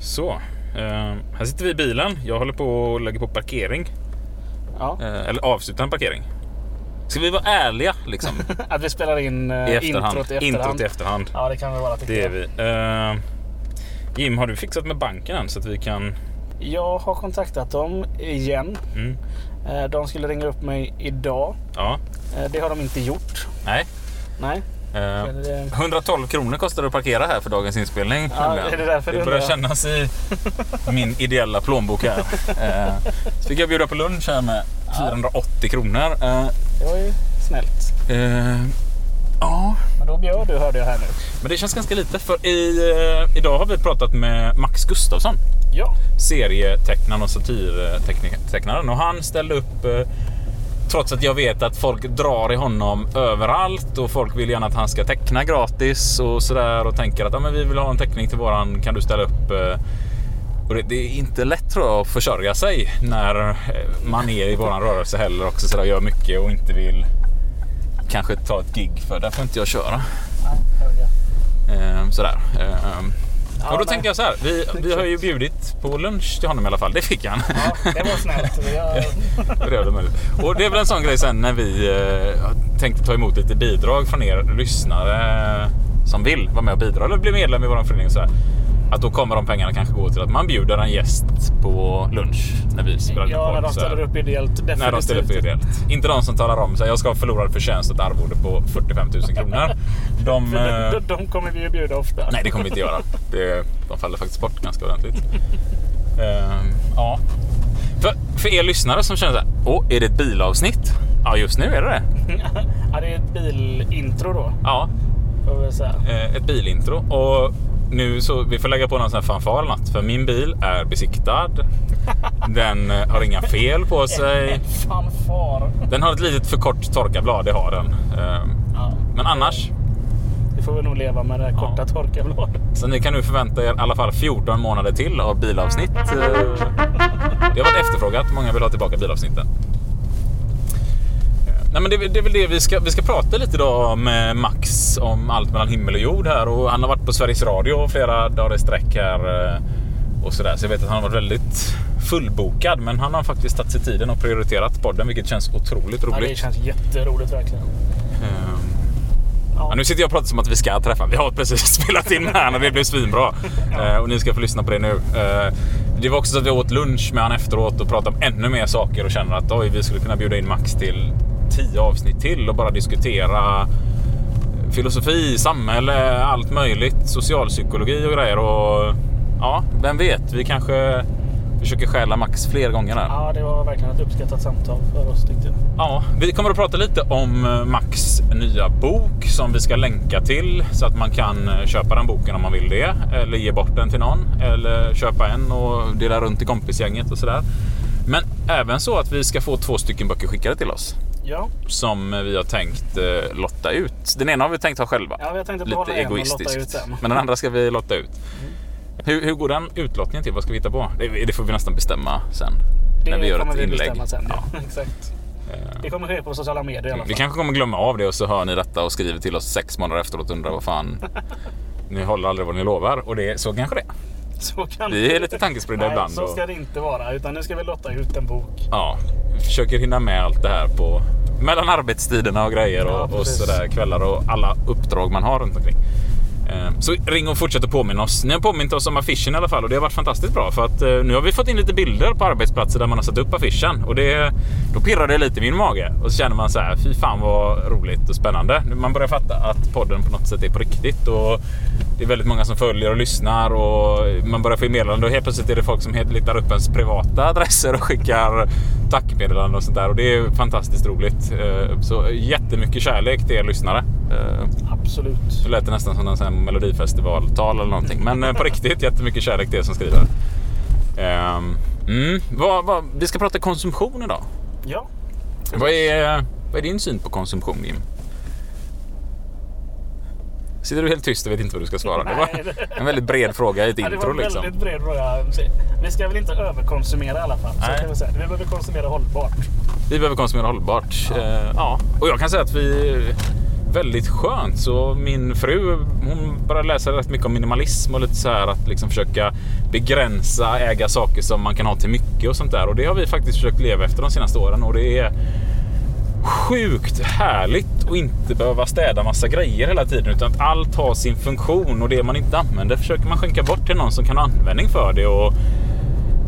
Så, eh, här sitter vi i bilen. Jag håller på att lägga på parkering. Ja. Eh, eller avsluta en parkering. Ska vi vara ärliga liksom? Att vi spelar in eh, I efterhand. introt i efterhand. Introt i efterhand. Ja, det kan vi vara Det är vi. Eh, Jim, har du fixat med banken än så att vi kan... Jag har kontaktat dem igen. Mm. Eh, De skulle ringa upp mig idag. Ja, Det har de inte gjort. nej. Nej. Eh, Men det- 112 kronor kostar det att parkera här för dagens inspelning. Ja, det därför du det börjar kännas i min ideella plånbok här. Eh, så fick jag bjuda på lunch här med 480 kronor. Eh, Det var ju snällt. eh, ja, Men då bjöd du hörde jag här nu. men det känns ganska lite för i, eh, idag har vi pratat med Max Gustafsson. Ja. serietecknaren och satirtecknaren. Och han ställde upp eh, trots att jag vet att folk drar i honom överallt och folk vill gärna att han ska teckna gratis och sådär och tänker att ja, men vi vill ha en teckning till våran, kan du ställa upp? eh?" Och det, det är inte lätt tror jag att försörja sig när eh, man är i våran rörelse heller också sådär, gör mycket och inte vill kanske ta ett gig för där får inte jag köra. Nej, hörde jag. Eh, sådär. Ja, och då tänker jag så här, vi, vi har ju bjudit på lunch till honom i alla fall. Det fick han. Ja, det var snällt. Möjligt. Och det är väl en sån grej sen när vi eh, har tänkt ta emot lite bidrag från er lyssnare som vill vara med och bidra eller bli medlem i vår förening. Och så här, att då kommer de pengarna kanske gå till att man bjuder en gäst på lunch när vi spelar Ja, när de ställer upp ideellt. Definitivt. När de ställer upp ideellt. Inte de som talar om här, jag ska ha förlorad förtjänst ett arvode på 45 000 kronor. De, eh, de, de, kommer vi ju bjuda ofta. Nej, det kommer vi inte göra. Det, de faller faktiskt bort ganska ordentligt. Ehm, ja. För, för er lyssnare som känner så här, åh, är det ett bilavsnitt? Ja, just nu är det det. ja, det är ett bilintro då. Ja, eh, ett bilintro. Och nu så, vi får lägga på någon sån här fanfar eller något. För min bil är besiktad. Den eh, har inga fel på sig. Fanfar. Den har ett litet för kort torkarblad, det har den. Ehm, Ja, Men annars, det får vi nog leva med det här korta torkarbladet. så ni kan nu förvänta er i alla fall 14 månader till av bilavsnitt. Eh, Det har varit efterfrågat. Många vill ha tillbaka bilavsnitten. Eh, Nej, men det, det är väl det vi ska, vi ska prata lite idag med Max om allt mellan himmel och jord här. Och han har varit på Sveriges Radio flera dagar i sträck här. eh, Och sådär. Så jag vet att han har varit väldigt fullbokad. Men han har faktiskt tagit sig tiden och prioriterat podden, vilket känns otroligt Ja, det roligt. känns jätteroligt verkligen. Ehm, Ja. Ja, nu sitter jag och pratar som att vi ska träffa. Vi har precis spelat in här och det blev svinbra. Eh, och ni ska få lyssna på det nu. Eh, det var också så att vi åt lunch med han efteråt och pratade om ännu mer saker och känner att oj, vi skulle kunna bjuda in Max till tio avsnitt till och bara diskutera filosofi, samhälle, allt möjligt, socialpsykologi och grejer. Och ja, vem vet, vi kanske försöker stjäla Max fler gånger här. Ja, det var verkligen ett uppskattat samtal för oss tyckte jag. Ja, vi kommer att prata lite om eh, Max nya bok som vi ska länka till så att man kan eh, köpa den boken om man vill det. Eller ge bort den till någon. Eller köpa en och dela runt i kompisgänget och sådär. Men även så att vi ska få två stycken böcker skickade till oss. Ja, Som vi har tänkt eh, lotta ut. Den ena har vi tänkt ha själva. ja vi har tänkt Lite egoistiskt. Men den andra ska vi lotta ut. Hur, hur går den utlottningen till? Vad ska vi hitta på? Det, det får vi nästan bestämma sen. Det när vi gör ett vi inlägg. sen. Ja. Ja. Exakt. Eh, Det kommer ske på sociala medier i alla Vi fall. kanske kommer glömma av det och så hör ni detta och skriver till oss sex månader efteråt och undrar vad fan. Ni håller aldrig vad ni lovar och det, så kanske det är. Så kan Vi är lite tankespridda ibland. så ska det inte vara. Utan nu ska vi lotta ut en bok. ja, vi försöker hinna med allt det här på mellan arbetstiderna och grejer Ja, och, och sådär kvällar och alla uppdrag man har runt omkring. Eh, Så ring och fortsätt att påminna oss. Ni har påmint oss om affischen i alla fall och det har varit fantastiskt bra för att eh, nu har vi fått in lite bilder på arbetsplatser där man har satt upp affischen och det, då pirrar det lite i min mage och så känner man så här, fy fan vad roligt och spännande. Man börjar fatta att podden på något sätt är på riktigt och det är väldigt många som följer och lyssnar och man börjar få meddelanden och helt plötsligt är det folk som letar upp ens privata adresser och skickar tackmeddelanden och sånt där och det är fantastiskt roligt. Eh, Så jättemycket kärlek till er lyssnare. Absolut. det lät nästan som en melodifestivaltal eller någonting. Men eh, på riktigt, jättemycket kärlek till er som skriver. Ehm, mm, vad, vad, vi ska prata konsumtion idag. Ja. Vad är, vad är din syn på konsumtion, Jim? Sitter du helt tyst och vet inte vad du ska svara? Det var Nej, det- en väldigt bred fråga i ett Ja, det var intro en liksom. väldigt bred fråga. Vi ska väl inte överkonsumera i alla fall. Så Nej. kan vi, säga. vi behöver konsumera hållbart. Vi behöver konsumera hållbart. Ja. ja. Och jag kan säga att vi, väldigt skönt. Så min fru hon började läsa rätt mycket om minimalism och lite så här att liksom försöka begränsa, äga saker som man kan ha till mycket och sånt där. Och det har vi faktiskt försökt leva efter de senaste åren och det är sjukt härligt att inte behöva städa massa grejer hela tiden utan att allt har sin funktion och det man inte använder försöker man skänka bort till någon som kan ha användning för det. Och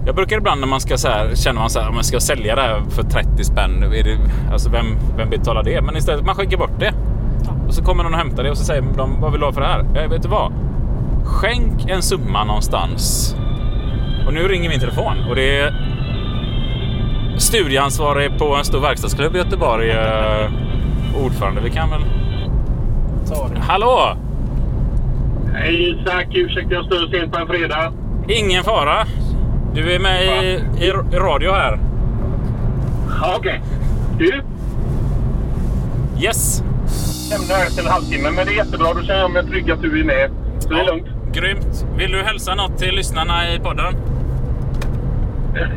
jag brukar ibland när man ska så här, känner man så här, om man ska sälja det här för 30 spänn, är det, alltså vem, vem betalar det? Men istället man skänker bort det. Och så kommer någon och hämtar det och så säger de, vad vill du ha för det här? Jag vet du vad? Skänk en summa någonstans. Och nu ringer min telefon och det är studieansvarig på en stor verkstadsklubb i Göteborg. Eh, ordförande. Vi kan väl... Ta det. Hallå! Hej Isak, ursäkta jag stör sent på en fredag. Ingen fara. Du är med i, i, i radio här. Ja, Okej. Du, Yes! Lämnar här efter en halvtimme, men det är jättebra. Då känner jag mig trygg att du är med. Så det är lugnt. Grymt. Vill du hälsa något till lyssnarna i podden?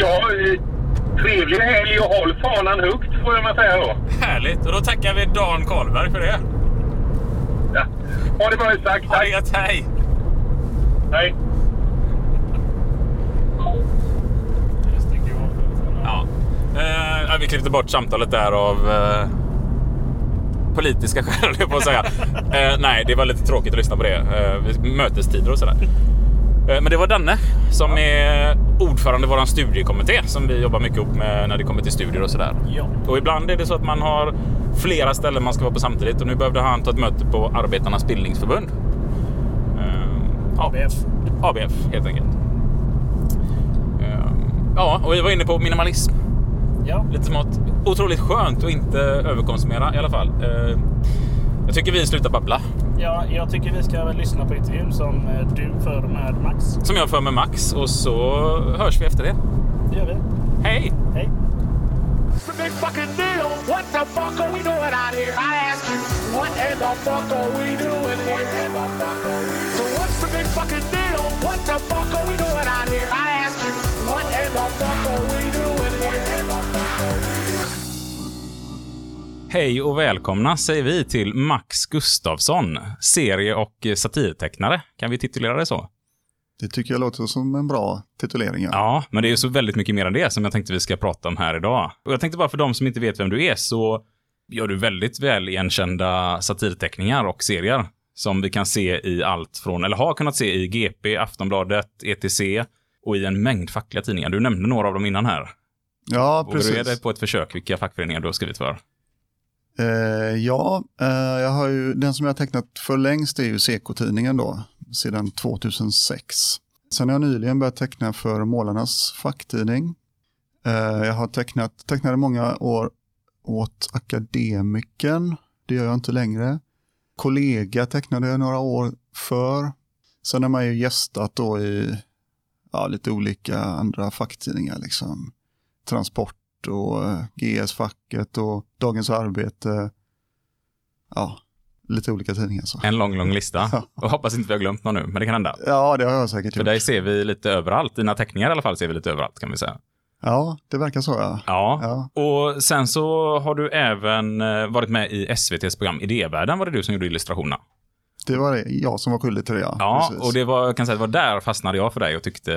Ja, eh, trevlig helg och håll fanan högt får jag väl säga då. Härligt. Och då tackar vi Dan Karlberg för det. Ja. Ha det bra Isak. Ha det gött. Hej! Hej. Ja. Eh, ja, vi klippte bort samtalet där av eh, politiska skäl, höll jag på att säga. Eh, nej, det var lite tråkigt att lyssna på det. Eh, mötestider och sådär. Eh, men det var Danne som är ordförande i vår studiekommitté som vi jobbar mycket ihop med när det kommer till studier och sådär. Ja. Och ibland är det så att man har flera ställen man ska vara på samtidigt och nu behövde han ta ett möte på Arbetarnas bildningsförbund. Eh, ja, ABF. ABF helt enkelt. Eh, Ja, och vi var inne på minimalism Ja. lite smått. Otroligt skönt att inte överkonsumera i alla fall. Eh, Jag tycker vi slutar babbla. ja, jag tycker vi ska väl lyssna på intervjun som eh, du för med Max. Som jag för med Max och så hörs vi efter det. Det gör vi. Hej! Hej. It's a big fucking deal. What the fuck are we doing out here? I ask you, what in the fuck are we doing here? So what's the big fucking deal? What the fuck are we doing out here? I ask you, what in the fuck Hej och välkomna säger vi till Max Gustafsson, serie och satirtecknare. Kan vi titulera det så? Det tycker jag låter som en bra titulering. Ja. Ja, men det är ju så väldigt mycket mer än det som jag tänkte vi ska prata om här idag. Och jag tänkte bara för de som inte vet vem du är så gör du väldigt väl igenkända satirteckningar och serier som vi kan se i allt från, eller har kunnat se i GP, Aftonbladet, ETC och i en mängd fackliga tidningar. Du nämnde några av dem innan här. Ja, Och du är det precis. på ett försök vilka fackföreningar du har skrivit för. Eh, ja, eh, jag har ju, den som jag har tecknat för längst är ju Seko-tidningen då, sedan 2006. Sen har jag nyligen börjat teckna för Målarnas facktidning. Eh, jag har tecknat, tecknade många år åt Akademiken, det gör jag inte längre. Kollega tecknade jag några år för. Sen har man ju gästat då i ja, lite olika andra facktidningar, liksom Transport och eh, GS-facket och Dagens Arbete. Ja, lite olika tidningar så. En lång, lång lista. Ja. Och hoppas inte vi har glömt någon nu, men det kan hända. Ja, det har jag säkert För gjort. dig ser vi lite överallt. Dina teckningar i alla fall ser vi lite överallt kan vi säga. Ja, det verkar så ja. Ja. Ja, Och sen så har du även eh, varit med i SVTs program Idévärlden var det du som gjorde illustrationerna. Det var jag som var skyldig till det. Ja, Ja, Precis. och det var, jag kan säga, det var där fastnade jag för dig och tyckte,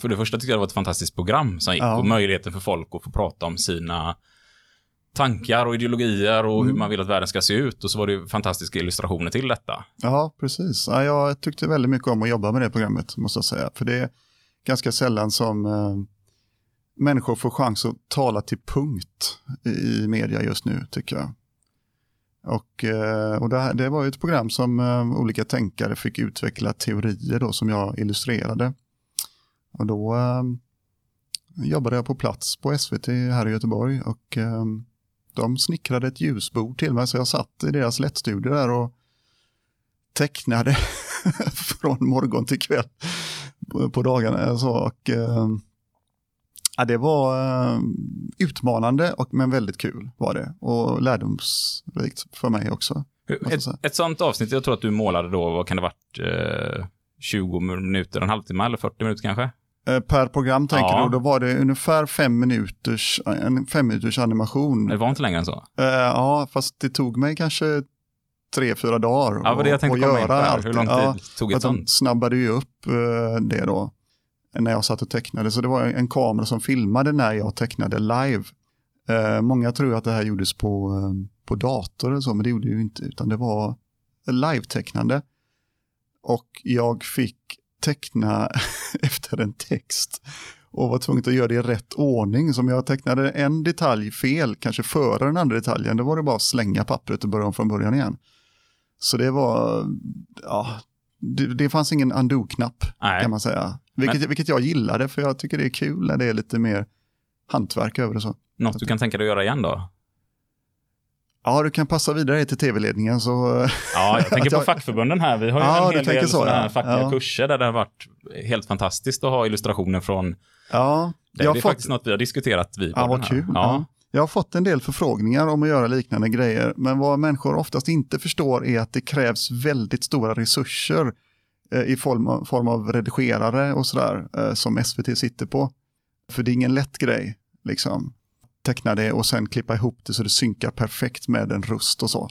för det första tyckte jag det var ett fantastiskt program som gick Ja. och möjligheten för folk att få prata om sina tankar och ideologier och hur Mm. man vill att världen ska se ut och så var det ju fantastiska illustrationer till detta. Ja, precis. Ja, jag tyckte väldigt mycket om att jobba med det programmet, måste jag säga. För det är ganska sällan som eh, människor får chans att tala till punkt i, i media just nu, tycker jag. Och, eh, och det, här, det var ju ett program som eh, olika tänkare fick utveckla teorier då, som jag illustrerade. Och då eh, jobbade jag på plats på SVT här i Göteborg och de snickrade ett ljusbord till mig så jag satt i deras lättstudio där och tecknade från morgon till kväll på, dagarna. Så, och, ja, det var eh, utmanande och, men väldigt kul var det och lärdomsrikt för mig också. Ett, ett sånt avsnitt, jag tror att du målade då, vad kan det varit, eh, 20 minuter, en halvtimme eller 40 minuter kanske? Eh, Per program tänker Ja. du, då var det ungefär fem minuters, en fem minuters animation. Det var inte längre än så. Eh, ja, fast det tog mig kanske tre, fyra dagar Ja, det jag tänkte göra allt. Hur lång tid Ja, tog ett att de sånt? snabbade ju upp eh, det då när jag satt och tecknade. Så det var en kamera som filmade när jag tecknade live. Eh, många tror att det här gjordes på, eh, på dator och så, men det gjorde det ju inte, utan det var live-tecknande. Och jag fick teckna efter en text och var tvungen att göra det i rätt ordning. Så om jag tecknade en detalj fel, kanske före den andra detaljen, då var det bara att slänga pappret och börja om från början igen. Så det var, ja, det, fanns ingen undo-knapp kan man säga. Vilket, vilket jag gillade, för jag tycker det är kul när det är lite mer hantverk över det så. Något du kan tänka dig att göra igen då? Ja, du kan passa vidare till tv-ledningen så... Ja, jag tänker på fackförbunden här. Vi har ju Ja, en hel del så, ja. fackliga Ja. kurser där det har varit helt fantastiskt att ha illustrationer från. Ja, Det är fått, faktiskt något vi har diskuterat vid ja, vad kul. Ja. Jag har fått en del förfrågningar om att göra liknande grejer, men vad människor oftast inte förstår är att det krävs väldigt stora resurser eh, i form av, form av redigerare och sådär eh, som SVT sitter på. För det är ingen lätt grej, liksom. Teckna det och sen klippa ihop det så det synkar perfekt med en röst och så.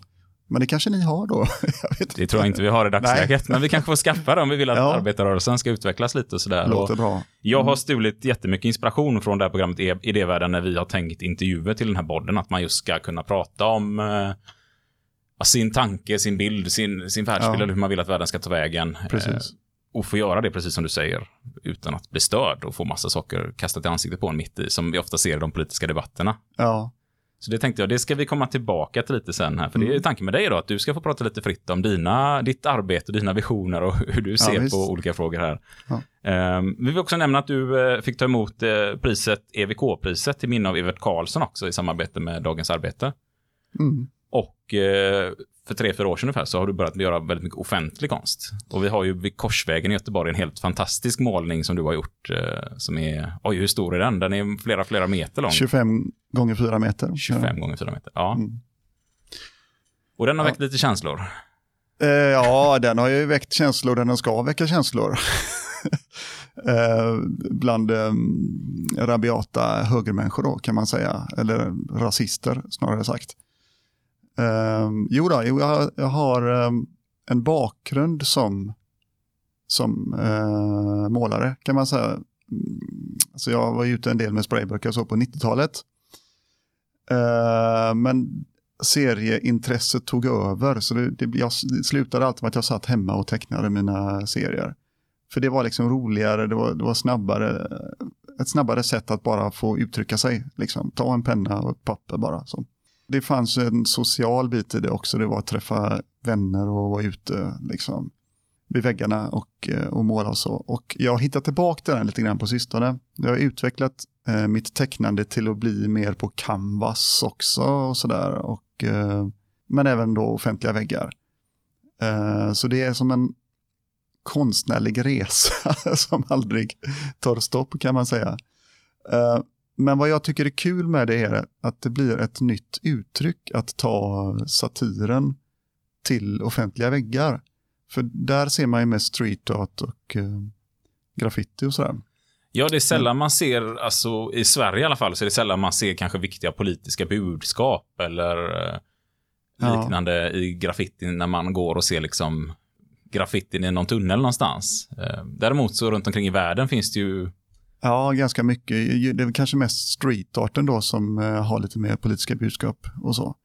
Men det kanske ni har då? jag vet Det tror jag inte vi har i dagsläget, men vi kanske får skaffa det om vi vill att Ja. arbetarrörelsen ska utvecklas lite och sådär. Låter Och bra. jag har stulit jättemycket inspiration från det här programmet i Idévärlden när vi har tänkt intervjuer till den här podden, att man just ska kunna prata om eh, sin tanke, sin bild, sin, sin världsbild Ja. eller hur man vill att världen ska ta vägen. Precis. Eh, och få göra det precis som du säger, utan att bli störd och få massa saker kastat i ansiktet på en mitt i, som vi ofta ser i de politiska debatterna. Ja, Så det tänkte jag, det ska vi komma tillbaka till lite sen här. För det Mm. är tanken med dig då, att du ska få prata lite fritt om dina, ditt arbete, dina visioner och hur du ser visst. på olika frågor här. Ja. Ehm, vi vill också nämna att du eh, fick ta emot eh, priset, EVK-priset till minne av Evert Karlsson också i samarbete med Dagens Arbete. mm. Och eh, för tre, fyra år sedan ungefär så har du börjat göra väldigt mycket offentlig konst. Och vi har ju vid Korsvägen i Göteborg en helt fantastisk målning som du har gjort eh, som är, oj hur stor är den? Den är flera, flera meter lång. 25 gånger 4 meter. 25 gånger 4 meter. Ja. Mm. Och den har Ja. väckt lite känslor. Eh, ja, den har ju väckt känslor där den ska väcka känslor. eh, bland eh, rabiata högermänniskor då kan man säga, eller rasister snarare sagt. Eh, jo då, jag, jag har eh, en bakgrund som, som eh, målare kan man säga. Mm, alltså jag var ute en del med sprayböcker så på 90-talet. Eh, men serieintresset tog över. Så det, det, jag, det slutade alltid med att jag satt hemma och tecknade mina serier. För det var liksom roligare, det var, det var snabbare, ett snabbare sätt att bara få uttrycka sig. Liksom. Ta en penna och ett papper bara. Så. Det fanns en social bit i det också, det var att träffa vänner och vara ute liksom, vid väggarna och, eh, och måla och så. Och jag har hittat tillbaka till den lite grann på sistone. Jag har utvecklat eh, mitt tecknande till att bli mer på canvas också och sådär. Och, eh, men även då offentliga väggar. Eh, så det är som en konstnärlig resa som aldrig tar stopp kan man säga. Eh, men vad jag tycker är kul med det är att det blir ett nytt uttryck att ta satiren till offentliga väggar. För där ser man ju mest street art och eh, graffiti och sådär. Ja, det är sällan man ser, alltså i Sverige i alla fall, så är det sällan man ser kanske viktiga politiska budskap eller eh, Ja. liknande i graffitin när man går och ser liksom graffitin i någon tunnel någonstans. Eh, Däremot så runt omkring i världen finns det ju, Ja, ganska mycket. Det är väl kanske mest streetarten då som eh, har lite mer politiska budskap och så.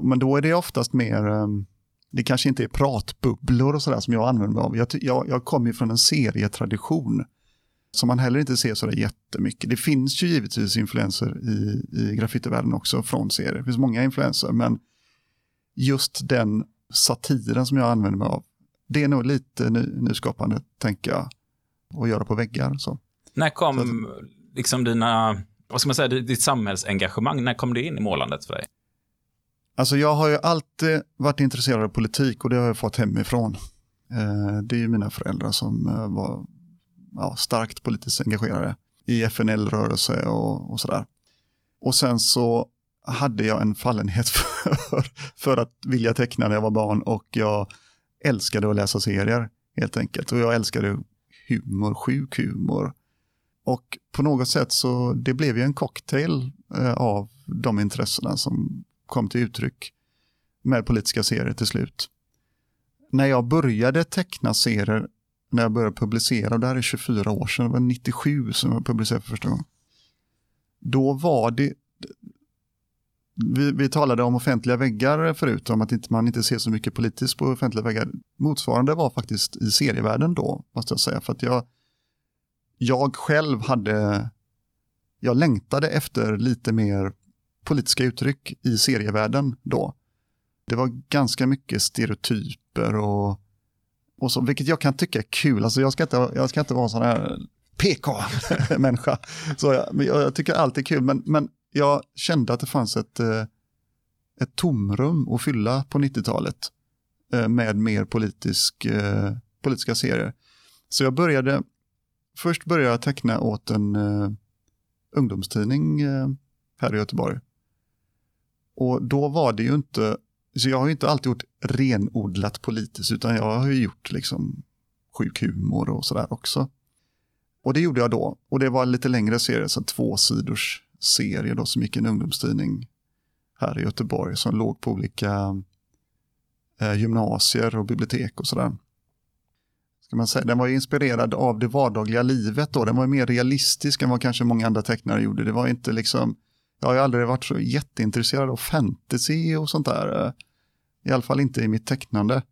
Men då är det oftast mer, ehm, det kanske inte är pratbubblor och sådär som jag använder mig av. Jag, jag, jag kommer ju från en serietradition som man heller inte ser sådär jättemycket. Det finns ju givetvis influenser i, i graffitivärlden också från serier. Det finns många influenser, men just den satiren som jag använder mig av, det är nog lite ny, nyskapande, tänker jag, att göra på väggar. Så när kom liksom dina, vad ska man säga, ditt samhällsengagemang, när kom det in i målandet för dig? Alltså jag har ju alltid varit intresserad av politik och det har jag fått hemifrån. Eh, det är ju mina föräldrar som eh, var ja, starkt politiskt engagerade i FNL-rörelse och, och sådär. Och sen så hade jag en fallenhet för, för att vilja teckna när jag var barn och jag älskade att läsa serier helt enkelt. Och jag älskade humor, sjuk humor. Och på något sätt så det blev ju en cocktail eh, av de intressena som kom till uttryck med politiska serier till slut. När jag började teckna serier, när jag började publicera, och det här är 24 år sedan, det var 97 som jag publicerade för första gången. Då var det, vi, vi talade om offentliga väggar förut, om att inte, man inte ser så mycket politiskt på offentliga väggar. Motsvarande var faktiskt i serievärlden då, måste jag säga. För att jag, jag själv hade, jag längtade efter lite mer politiska uttryck i serievärlden då. Det var ganska mycket stereotyper och, och så, vilket jag kan tycka är kul. Alltså jag ska inte, jag ska inte vara en sån här PK-människa. Så jag, men jag, jag tycker allt är kul, men, men jag kände att det fanns ett, eh, ett tomrum att fylla på 90-talet eh, med mer politisk, eh, politiska serier. Så jag började, först började jag teckna åt en eh, ungdomstidning eh, här i Göteborg. Och då var det ju inte, så jag har ju inte alltid gjort renodlat politiskt, utan jag har ju gjort liksom sjuk humor och sådär också. Och det gjorde jag då. Och det var en lite längre serie, så två sidors serie då som gick i en ungdomstidning här i Göteborg som låg på olika eh, gymnasier och bibliotek och sådär. Ska man säga. Den var inspirerad av det vardagliga livet då. Den var mer realistisk än vad kanske många andra tecknare gjorde. Det var inte liksom, jag har ju aldrig varit så jätteintresserad av fantasy och sånt där. Eh, I alla fall inte i mitt tecknande.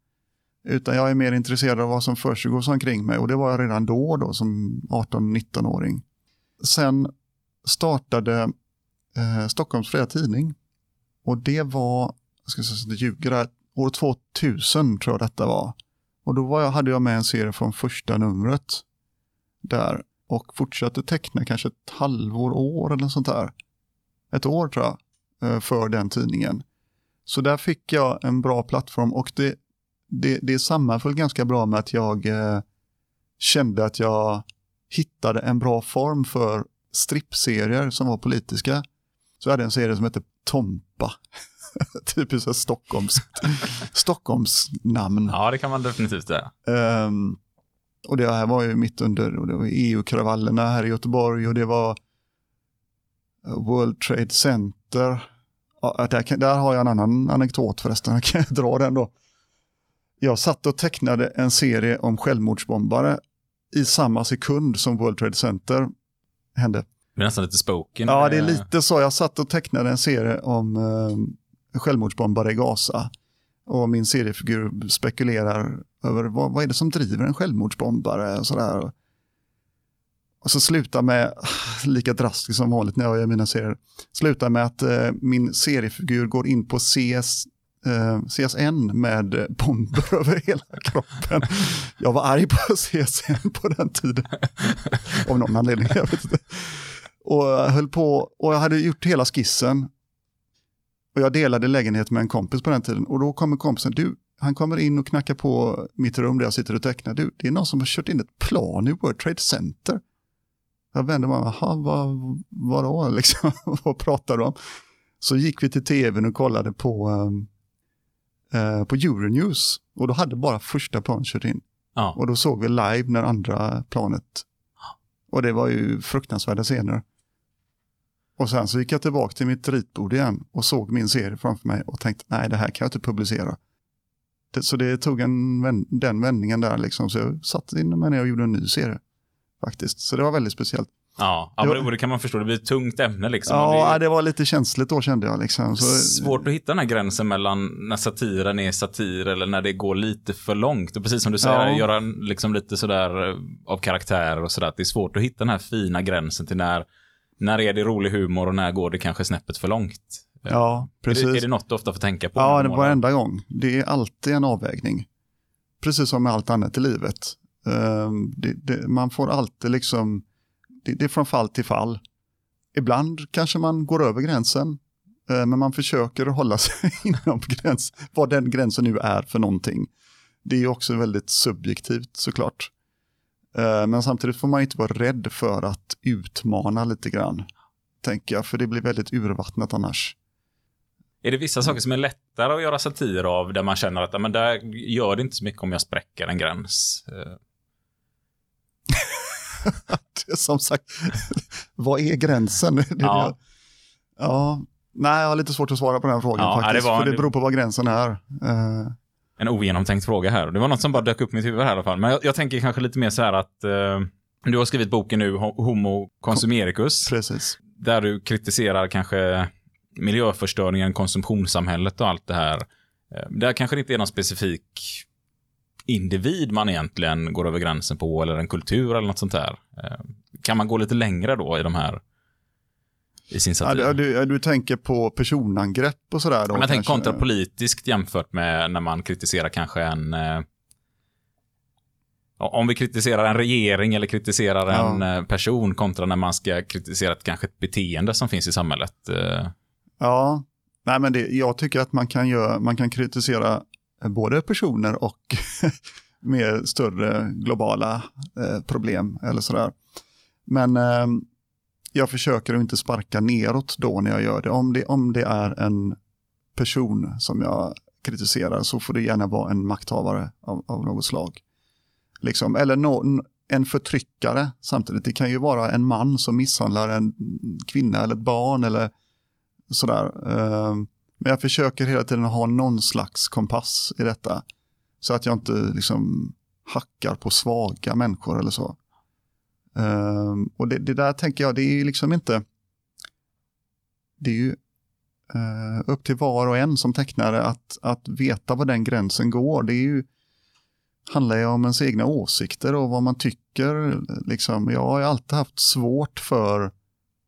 Utan jag är mer intresserad av vad som försiggår omkring mig och det var jag redan då, då som 18-19-åring. Sen startade eh, Stockholms Fria Tidning och det var, jag ska säga så att jag ljuger där, år 2000 tror jag detta var. Och då var jag, hade jag med en serie från första numret där och fortsatte teckna kanske ett halvår, år eller sånt där. Ett år tror jag, eh, för den tidningen. Så där fick jag en bra plattform och det, det, det sammanföll ganska bra med att jag eh, kände att jag hittade en bra form för strippserier som var politiska. Så jag hade en serie som hette Tompa. Typiskt Stockholms, Stockholms namn. Ja, det kan man definitivt säga. Ehm, och det här var ju mitt under och det var EU-kravallerna här i Göteborg och det var eh, World Trade Center. Ja, där, kan, där har jag en annan anekdot förresten, jag kan jag dra den då. Jag satt och tecknade en serie om självmordsbombare i samma sekund som World Trade Center hände. Det är nästan lite spoken. Ja, det är lite så. Jag satt och tecknade en serie om eh, självmordsbombare i Gaza. Och min seriefigur spekulerar över vad, vad är det som driver en självmordsbombare och sådär. Och så slutar med, lika drastiskt som vanligt när jag gör mina serier, slutar med att eh, min seriefigur går in på CS, eh, CSN med bomber över hela kroppen. Jag var arg på CSN på den tiden. Av någon anledning, jag vet inte. Och jag höll på, och jag hade gjort hela skissen. Och jag delade lägenhet med en kompis på den tiden. Och då kommer kompisen, du, han kommer in och knackar på mitt rum där jag sitter och tecknar. Du, det är någon som har kört in ett plan i World Trade Center. Jag vände mig, jaha, vad, vadå, liksom, vad pratar du om? Så gick vi till tvn och kollade på, um, eh, på Euronews. Och då hade bara första planet kört in. Ja. Och då såg vi live när andra planet. Och det var ju fruktansvärda scener. Och sen så gick jag tillbaka till mitt ritbord igen och såg min serie framför mig och tänkte nej det här kan jag inte publicera. Det, så det tog en, den vändningen där liksom. Så jag satt inne med det och gjorde en ny serie. Faktiskt. Så det var väldigt speciellt. Ja, ja Det var- det, kan man förstå. Det blir ett tungt ämne liksom. Ja, det det var lite känsligt då kände jag liksom. Så, svårt att hitta den här gränsen mellan när satiren är satir eller när det går lite för långt. Och precis som du säger, Ja. göra liksom lite sådär eh, av karaktärer och sådär. Det är svårt att hitta den här fina gränsen till när, när är det rolig humor och när går det kanske snäppet för långt. ja, Är det, är precis. det något du ofta får tänka på? Ja, det varenda gång. Det är alltid en avvägning. Precis som med allt annat i livet. Ehm, det, det, man får alltid liksom, det, är från fall till fall. Ibland kanske man går över gränsen, eh, men man försöker hålla sig inom gräns, vad den gränsen nu är för någonting. Det är också väldigt subjektivt såklart. Eh, Men samtidigt får man inte vara rädd för att utmana lite grann, tänker jag, för det blir väldigt urvattnat annars. Är det vissa saker som är lättare att göra satir av där man känner att men där gör det inte så mycket om jag spräcker en gräns? Eh, som sagt, vad är gränsen? Det är Ja. det- ja. Nej, jag har lite svårt att svara på den frågan Ja, faktiskt. det var- för det beror på vad gränsen är. En ogenomtänkt fråga här. Det var något som bara dök upp i mitt huvud här i alla fall. Men jag, jag tänker kanske lite mer så här att eh, du har skrivit boken nu, Ho- Homo Consumericus, precis. där du kritiserar kanske miljöförstöringen, konsumtionssamhället och allt det här. Eh, där kanske det inte är någon specifik individ man egentligen går över gränsen på, eller en kultur eller något sånt där. Eh, kan man gå lite längre då i de här i sin Ja, satir? du, du, du tänker på personangrepp och sådär då? Jag tänker kontrapolitiskt jämfört med när man kritiserar kanske en... Eh, ja, om vi kritiserar en regering eller kritiserar Ja. en eh, person kontra när man ska kritisera ett, kanske ett beteende som finns i samhället. Eh, Ja, nej men det, jag tycker att man kan, göra, man kan kritisera eh, både personer och mer större globala eh, problem eller sådär. Men eh, jag försöker att inte sparka neråt då när jag gör det. Om det, om det är en person som jag kritiserar så får det gärna vara en makthavare av, av något slag. Liksom, eller no, en förtryckare samtidigt. Det kan ju vara en man som misshandlar en kvinna eller ett barn eller sådär. Ehm, men jag försöker hela tiden ha någon slags kompass i detta. Så att jag inte liksom hackar på svaga människor eller så. Um, Och det, det där tänker jag, det är ju liksom inte... Det är ju uh, upp till var och en som tecknare att, att veta var den gränsen går. Det är ju, handlar ju om ens egna åsikter och vad man tycker. Liksom, jag har ju alltid haft svårt för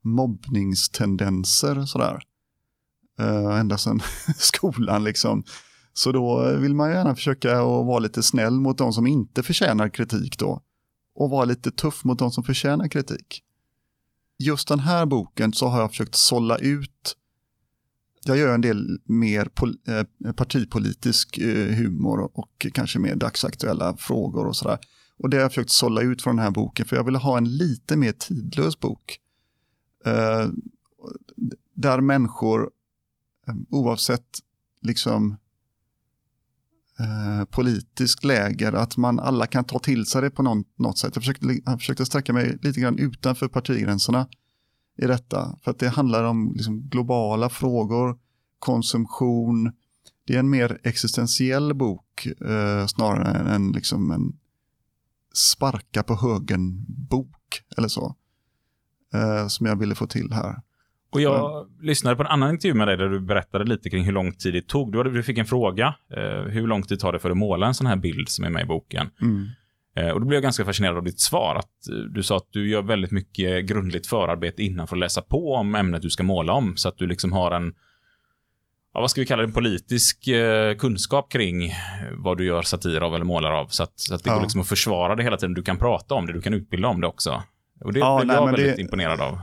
mobbningstendenser sådär. Uh, ända sedan skolan liksom. Så då vill man gärna försöka att vara lite snäll mot de som inte förtjänar kritik då. Och vara lite tuff mot de som förtjänar kritik. Just den här boken så har jag försökt sålla ut jag gör en del mer pol- eh, partipolitisk eh, humor och kanske mer dagsaktuella frågor och sådär. Och det har jag försökt sålla ut från den här boken för jag ville ha en lite mer tidlös bok. Eh, där människor, eh, oavsett liksom eh, politisk läger, att man alla kan ta till sig det på någon, något sätt. Jag försökte, jag försökte sträcka mig lite grann utanför partigränserna i detta. För att det handlar om liksom, globala frågor, konsumtion. Det är en mer existentiell bok eh, snarare än en, liksom, en sparka på högen-bok eller så. Eh, som jag ville få till här och jag lyssnade på en annan intervju med dig där du berättade lite kring hur lång tid det tog. Du, hade, du fick en fråga. Eh, hur lång tid tar det för att måla en sån här bild som är med i boken? Mm. Eh, Och då blev jag ganska fascinerad av ditt svar. Att eh, du sa att du gör väldigt mycket grundligt förarbete innan för att läsa på om ämnet du ska måla om. Så att du liksom har en, ja, vad ska vi kalla det, politisk eh, kunskap kring eh, vad du gör satir av eller målar av. Så att, så att det Ja. går liksom att försvara det hela tiden. Du kan prata om det, du kan utbilda om det också. Och det Ja, blev nej, jag väldigt det- imponerad av.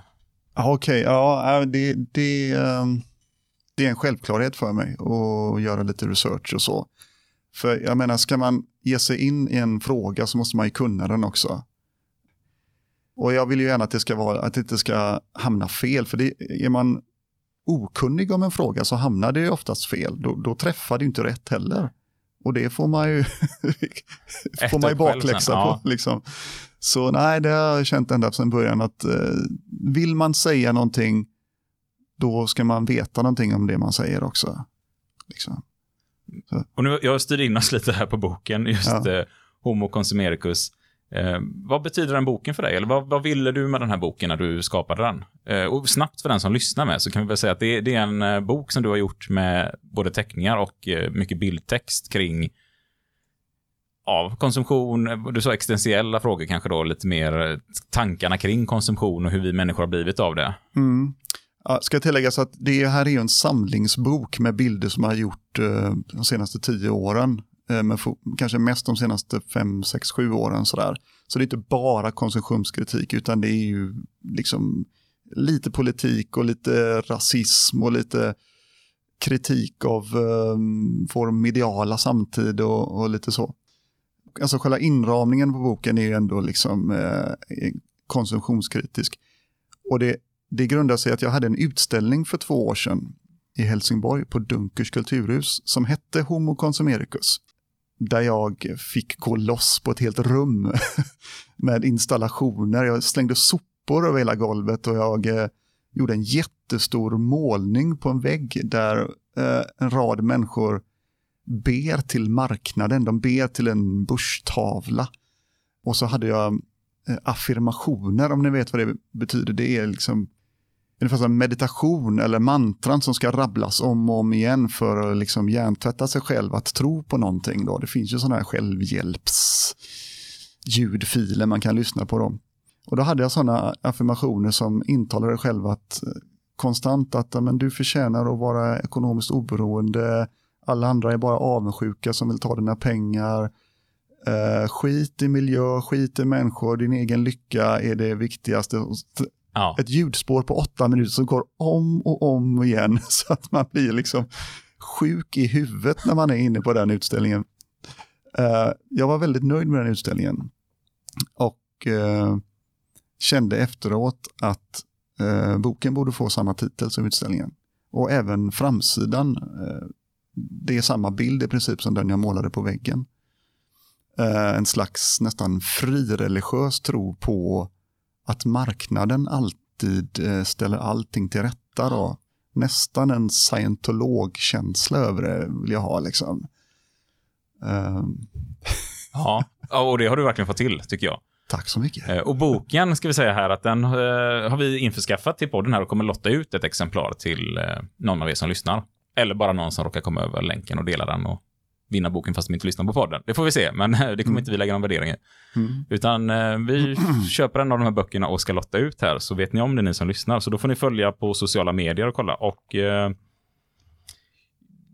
Okej, ja, äh, det, det, ehm, det är en självklarhet för mig att göra lite research och så. För jag menar, ska man ge sig in i en fråga så måste man ju kunna den också. Och jag vill ju gärna att det, ska vara, att det inte ska hamna fel, för det, är man okunnig om en fråga så hamnar det ju oftast fel. Då, då träffar det ju inte rätt heller. Och det får man ju, får man ju bakläxa sen, ja. på. Liksom. Så nej, det har jag känt ända sedan början att eh, vill man säga någonting, då ska man veta någonting om det man säger också. Liksom. Och nu, jag styr in oss lite här på boken, just Ja. eh, Homo Consumericus. Eh, vad betyder den boken för dig? Eller vad, vad ville du med den här boken när du skapade den? Eh, och snabbt för den som lyssnar med så kan vi väl säga att det, det är en eh, bok som du har gjort med både teckningar och eh, mycket bildtext kring av konsumtion, du sa existentiella frågor kanske då, lite mer tankarna kring konsumtion och hur vi människor har blivit av det. Mm. Ja, ska tilläggas att det här är en samlingsbok med bilder som jag har gjort eh, de senaste tio åren. Eh, men kanske mest de senaste fem, sex, sju åren sådär. Så det är inte bara konsumtionskritik utan det är ju liksom lite politik och lite rasism och lite kritik av um, vår mediala samtid och, och lite så. Alltså själva inramningen på boken är ändå liksom eh, konsumtionskritisk. Och det, det grundar sig i att jag hade en utställning för två år sedan i Helsingborg på Dunkers kulturhus som hette Homo Consumericus. där jag fick gå loss på ett helt rum med installationer. Jag slängde sopor över hela golvet och jag eh, gjorde en jättestor målning på en vägg där eh, en rad människor ber till marknaden. De ber till en börstavla. Och så hade jag eh, affirmationer, om ni vet vad det betyder. Det är liksom ungefär som meditation eller mantran som ska rabblas om och om igen för att liksom hjärntvätta sig själv att tro på någonting. Då. Det finns ju sådana här självhjälps ljudfiler man kan lyssna på dem. Och då hade jag sådana affirmationer som intalade själv att eh, konstant att men du förtjänar att vara ekonomiskt oberoende, alla andra är bara avundsjuka som vill ta dina pengar, eh, skit i miljö, skit i människor, din egen lycka är det viktigaste. Ja. Ett ljudspår på åtta minuter som går om och om igen så att man blir liksom sjuk i huvudet när man är inne på den utställningen. Eh, jag var väldigt nöjd med den utställningen och eh, kände efteråt att eh, boken borde få samma titel som utställningen. Och även framsidan, eh, det är samma bild i princip som den jag målade på väggen. Eh, en slags nästan frireligiös tro på att marknaden alltid eh, ställer allting till rätta. Då. Nästan en scientologkänsla över det vill jag ha. Liksom. Ehm, Ja. och det har du verkligen fått till, tycker jag. tack så mycket. Eh, Och boken ska vi säga här att den har vi införskaffat till podden här och kommer lotta ut ett exemplar till någon av er som lyssnar. Eller bara någon som råkar komma över länken och dela den och vinna boken fast de inte lyssnar på podden. Det får vi se, men det kommer inte vi lägga någon värdering i. Mm. Utan eh, vi köper en av de här böckerna och ska lotta ut här, så vet ni om det ni som lyssnar. Så då får ni följa på sociala medier och kolla. Och eh,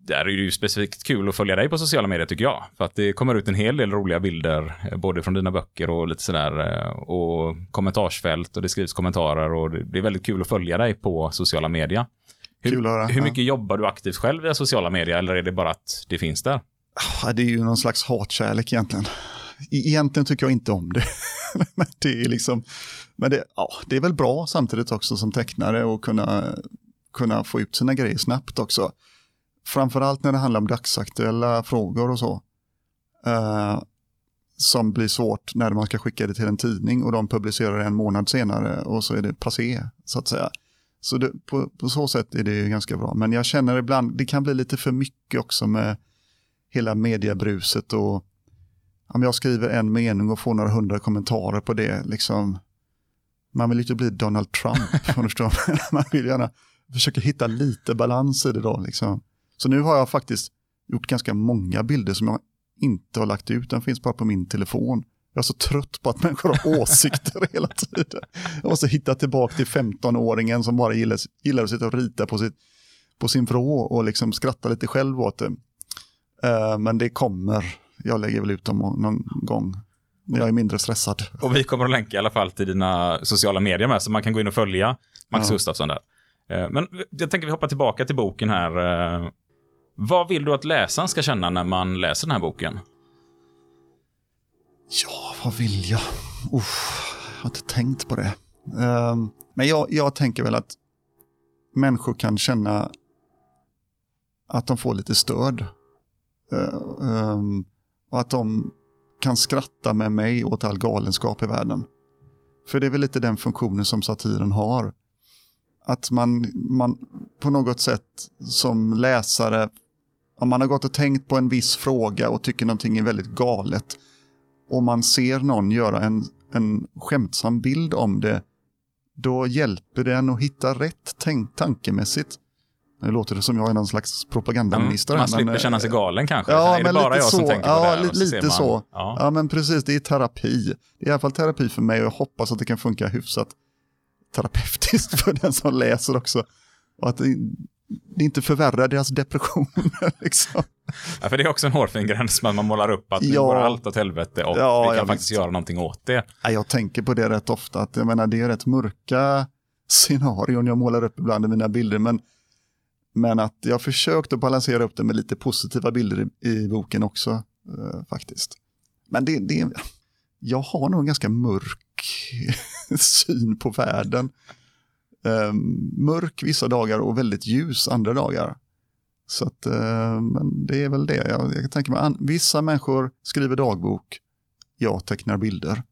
där är det ju specifikt kul att följa dig på sociala medier tycker jag. För att det kommer ut en hel del roliga bilder, eh, både från dina böcker och lite sådär. eh, Och kommentarsfält och det skrivs kommentarer och det är väldigt kul att följa dig på sociala medier. Hur, Kul att höra. hur mycket jobbar du aktivt själv via sociala medier eller är det bara att det finns där? Ja, det är ju någon slags hatkärlek egentligen. E- Egentligen tycker jag inte om det. men det är liksom, men det, ja, det är väl bra samtidigt också som tecknare och kunna, kunna få ut sina grejer snabbt också. Framförallt när det handlar om dagsaktuella frågor och så. Eh, som blir svårt när man ska skicka det till en tidning och de publicerar det en månad senare och så är det passé så att säga. Så det, på, på så sätt är det ju ganska bra. Men jag känner ibland, det kan bli lite för mycket också med hela mediebruset och om jag skriver en mening och får några hundra kommentarer på det, liksom, man vill ju inte bli Donald Trump, om du förstår. man vill gärna försöka hitta lite balans i det då. Liksom. Så nu har jag faktiskt gjort ganska många bilder som jag inte har lagt ut, den finns bara på min telefon. Jag är så trött på att människor har åsikter hela tiden. Jag måste hitta tillbaka till 15-åringen som bara gillar, gillar att sitta och rita på, sitt, på sin vrå och liksom skratta lite själv åt det. Eh, men det kommer. Jag lägger väl ut dem någon gång. När jag är mindre stressad. Och vi kommer att länka i alla fall till dina sociala medier med, så man kan gå in och följa Max Ja. Gustafsson där. Eh, Men jag tänker vi hoppar tillbaka till boken här. Eh, Vad vill du att läsaren ska känna när man läser den här boken? Ja, vad vill jag? Uff, jag har inte tänkt på det. Ehm, men jag, jag tänker väl att människor kan känna att de får lite stöd. Eh, ehm, och att de kan skratta med mig åt all galenskap i världen. För det är väl lite den funktionen som satiren har. Att man, man på något sätt som läsare, om man har gått och tänkt på en viss fråga och tycker någonting är väldigt galet, och man ser någon göra en, en skämtsam bild om det, då hjälper den att hitta rätt tänk tankemässigt. Nu låter det som jag är någon slags propagandaminister. här, man slipper men, känna sig eh, galen kanske. Ja, är det men bara lite jag som så. tänker på Ja, det? här? li- lite man- så. Ja. Ja, men precis. Det är terapi. Det är i alla fall terapi för mig och jag hoppas att det kan funka hyfsat terapeutiskt för den som läser också. Och att det, inte förvärrar deras depressioner. Liksom. Ja, för det är också en hårfin gräns, men man målar upp att nu Ja. går allt åt helvete och Ja, vi kan faktiskt vet. göra någonting åt det. Ja, Jag tänker på det rätt ofta. Att, jag menar, det är rätt mörka scenarion jag målar upp ibland i mina bilder. Men, men att jag har försökt att balansera upp det med lite positiva bilder i, i boken också. eh, faktiskt. Men det, det, jag har nog en ganska mörk syn på världen. Eh, mörk vissa dagar och väldigt ljus andra dagar. Så att, eh, men det är väl det. Jag, jag tänker mig, vissa människor skriver dagbok, jag tecknar bilder.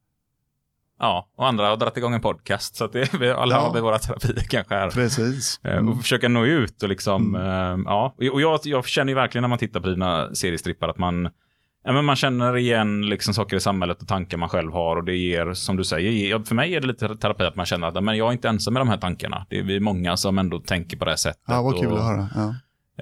Ja, och andra har dragit igång en podcast. Så att det, vi alla Ja. har vi våra terapier kanske här. Precis. Eh, Mm. Och försöka nå ut och liksom, eh, ja. Och jag, jag känner ju verkligen när man tittar på dina seriestrippar att man, ja, men man känner igen liksom saker i samhället och tankar man själv har och det ger, som du säger, ger, för mig är det lite terapi att man känner att men jag är inte ensam med de här tankarna. Det är vi många som ändå tänker på det här sättet. Ja, vad kul och, att höra. Ja.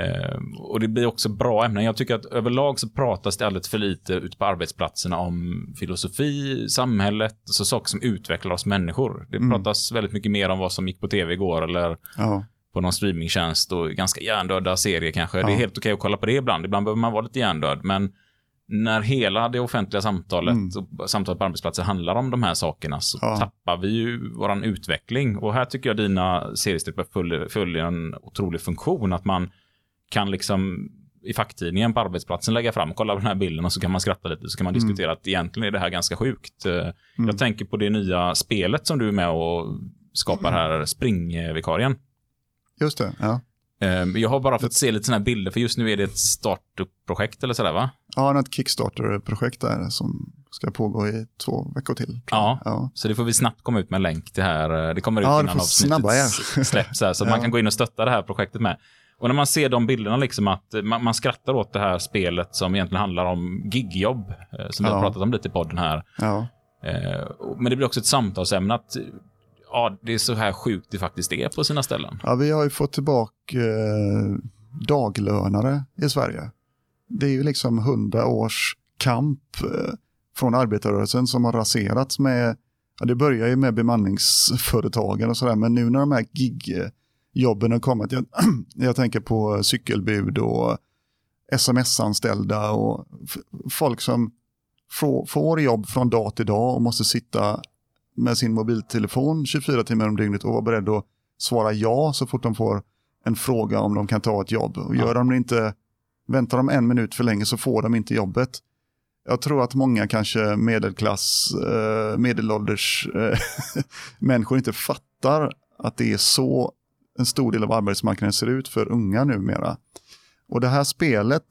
Eh, och det blir också bra ämnen. Jag tycker att överlag så pratas det alldeles för lite ute på arbetsplatserna om filosofi, samhället, så saker som utvecklar oss människor. Det Mm. pratas väldigt mycket mer om vad som gick på tv igår eller Ja. på någon streamingtjänst och ganska hjärndöda serier kanske. Det är Ja. helt okej att kolla på det ibland. Ibland behöver man vara lite hjärndöd, men när hela det offentliga samtalet Mm. och samtalet på arbetsplatser handlar om de här sakerna så Ja. tappar vi ju våran utveckling. Och här tycker jag dina seriestrippar följer, en otrolig funktion. Att man kan liksom i facktidningen på arbetsplatsen lägga fram, kolla på den här bilden och så kan man skratta lite så kan man Mm. diskutera att egentligen är det här ganska sjukt. Eh, Jag tänker på det nya spelet som du är med och skapar här, Springvikarien. Just det, ja. Eh, Jag har bara fått se lite sådana här bilder, för just nu är det ett startup-projekt eller sådär va? Ja, något Kickstarter-projekt där som ska pågå i två veckor till. Ja. ja. Så det får vi snabbt komma ut med en länk till här. Det kommer ut Ja, innan avsnittet släpps här, så Ja. man kan gå in och stötta det här projektet med. Och när man ser de bilderna, liksom att man, man skrattar åt det här spelet som egentligen handlar om gigjobb, eh, som vi har pratat om lite i podden här. Eh, Men det blir också ett samtalsämne att ja, det är så här sjukt det faktiskt är på sina ställen. Ja, vi har ju fått tillbaka eh, daglönare i Sverige. Det är ju liksom hundra års kamp eh, från arbetarrörelsen som har raserats med, ja, det börjar ju med bemanningsföretagen och sådär, men nu när de här gigjobben har kommit, jag, jag tänker på cykelbud och sms-anställda och folk som får, får jobb från dag till dag och måste sitta med sin mobiltelefon 24 timmar om dygnet och vara beredd att svara ja så fort de får en fråga om de kan ta ett jobb. Och gör de inte, väntar de en minut för länge så får de inte jobbet. Jag tror att många kanske medelklass, eh, medelålders eh, människor inte fattar att det är så en stor del av arbetsmarknaden ser ut för unga numera. Och det här spelet,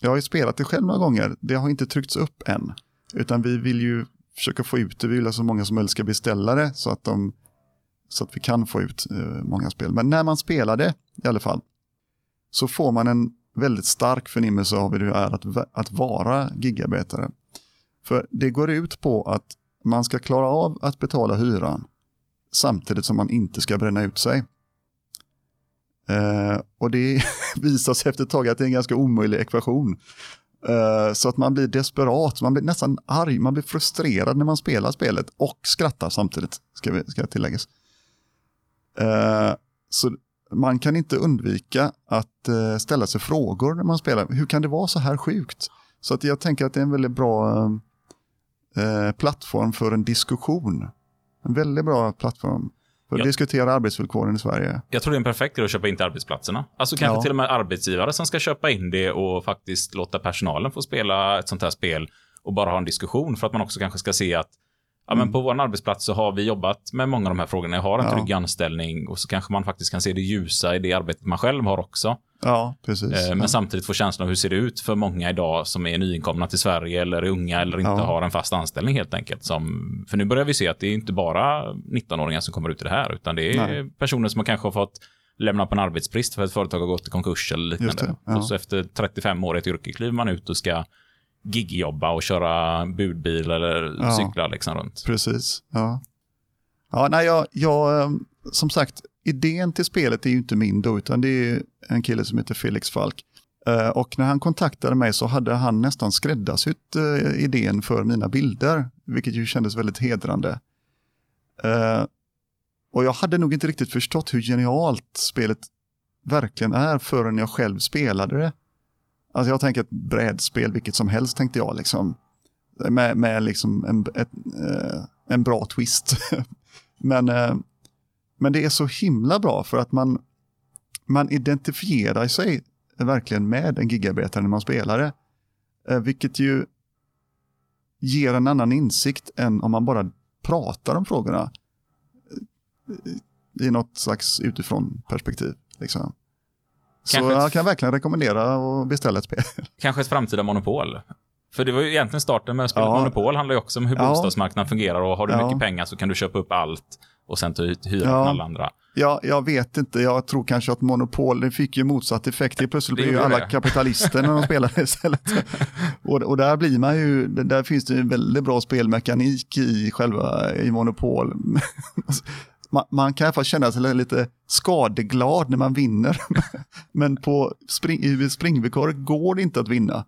jag har ju spelat det själv några gånger, det har inte tryckts upp än. Utan vi vill ju försöka få ut det, vi vill att så många som möjligt ska beställa det så att, de, så att vi kan få ut eh, många spel. Men när man spelar det i alla fall så får man en väldigt stark förnimmelse av hur det är att, att vara gigarbetare. För det går ut på att man ska klara av att betala hyran samtidigt som man inte ska bränna ut sig. Eh, och det visar sig efter ett tag att det är en ganska omöjlig ekvation. Eh, så att man blir desperat, man blir nästan arg, man blir frustrerad när man spelar spelet och skrattar samtidigt, ska, vi, ska tilläggas. Eh, så man kan inte undvika att eh, ställa sig frågor när man spelar. Hur kan det vara så här sjukt? Så att jag tänker att det är en väldigt bra plattform för en diskussion. En väldigt bra plattform för att diskutera arbetsvillkoren i Sverige. Jag tror det är en perfekt grej att köpa in till arbetsplatserna. Alltså kanske Ja. till och med arbetsgivare som ska köpa in det och faktiskt låta personalen få spela ett sånt här spel och bara ha en diskussion för att man också kanske ska se att ja, men på vår arbetsplats så har vi jobbat med många av de här frågorna. Jag har en Mm. Ja. trygg anställning och så kanske man faktiskt kan se det ljusa i det arbetet man själv har också. Ja, precis. Eh, Men ja. samtidigt få känslan av hur ser det ut för många idag som är nyinkomna till Sverige eller är unga eller inte Ja. har en fast anställning helt enkelt. Som, för nu börjar vi se att det är inte bara 19-åringar som kommer ut i det här utan det är Nej. personer som kanske har fått lämna på en arbetsbrist för att ett företag har gått i konkurs eller liknande. Ja. Och så efter 35 år i ett yrke kliver man ut och ska gigjobba och köra budbil eller Ja. cykla liksom runt. Precis, ja. Ja, nej, jag, jag, eh, som sagt, idén till spelet är ju inte min då, utan det är en kille som heter Felix Falk. Eh, Och när han kontaktade mig så hade han nästan skräddarsytt eh, idén för mina bilder, vilket ju kändes väldigt hedrande. Eh, Och jag hade nog inte riktigt förstått hur genialt spelet verkligen är förrän jag själv spelade det. Alltså jag tänker ett brädspel, vilket som helst tänkte jag liksom. Med, med liksom en, ett, eh, en bra twist. men, eh, men det är så himla bra för att man, man identifierar sig verkligen med en gigarbetare när man spelar det. Eh, vilket ju ger en annan insikt än om man bara pratar om frågorna. Eh, I något slags utifrån perspektiv. Liksom. Så Kanske ett- jag kan verkligen rekommendera att beställa ett spel. Kanske ett framtida monopol. För det var ju egentligen starten med spelet Ja. Monopol handlar ju också om hur Ja. bostadsmarknaden fungerar och har du Ja. mycket pengar så kan du köpa upp allt och sen ta ut hyra Ja. från alla andra. Ja, jag vet inte, jag tror kanske att Monopol, det fick ju motsatt effekt. Det plötsligt blir ju alla det. kapitalister när de spelar istället. och, och där blir man ju, där finns det ju en väldigt bra spelmekanik i själva i Monopol. man, man kan i alla fall känna sig lite skadeglad när man vinner. Men på spring, i springvillkoret går det inte att vinna.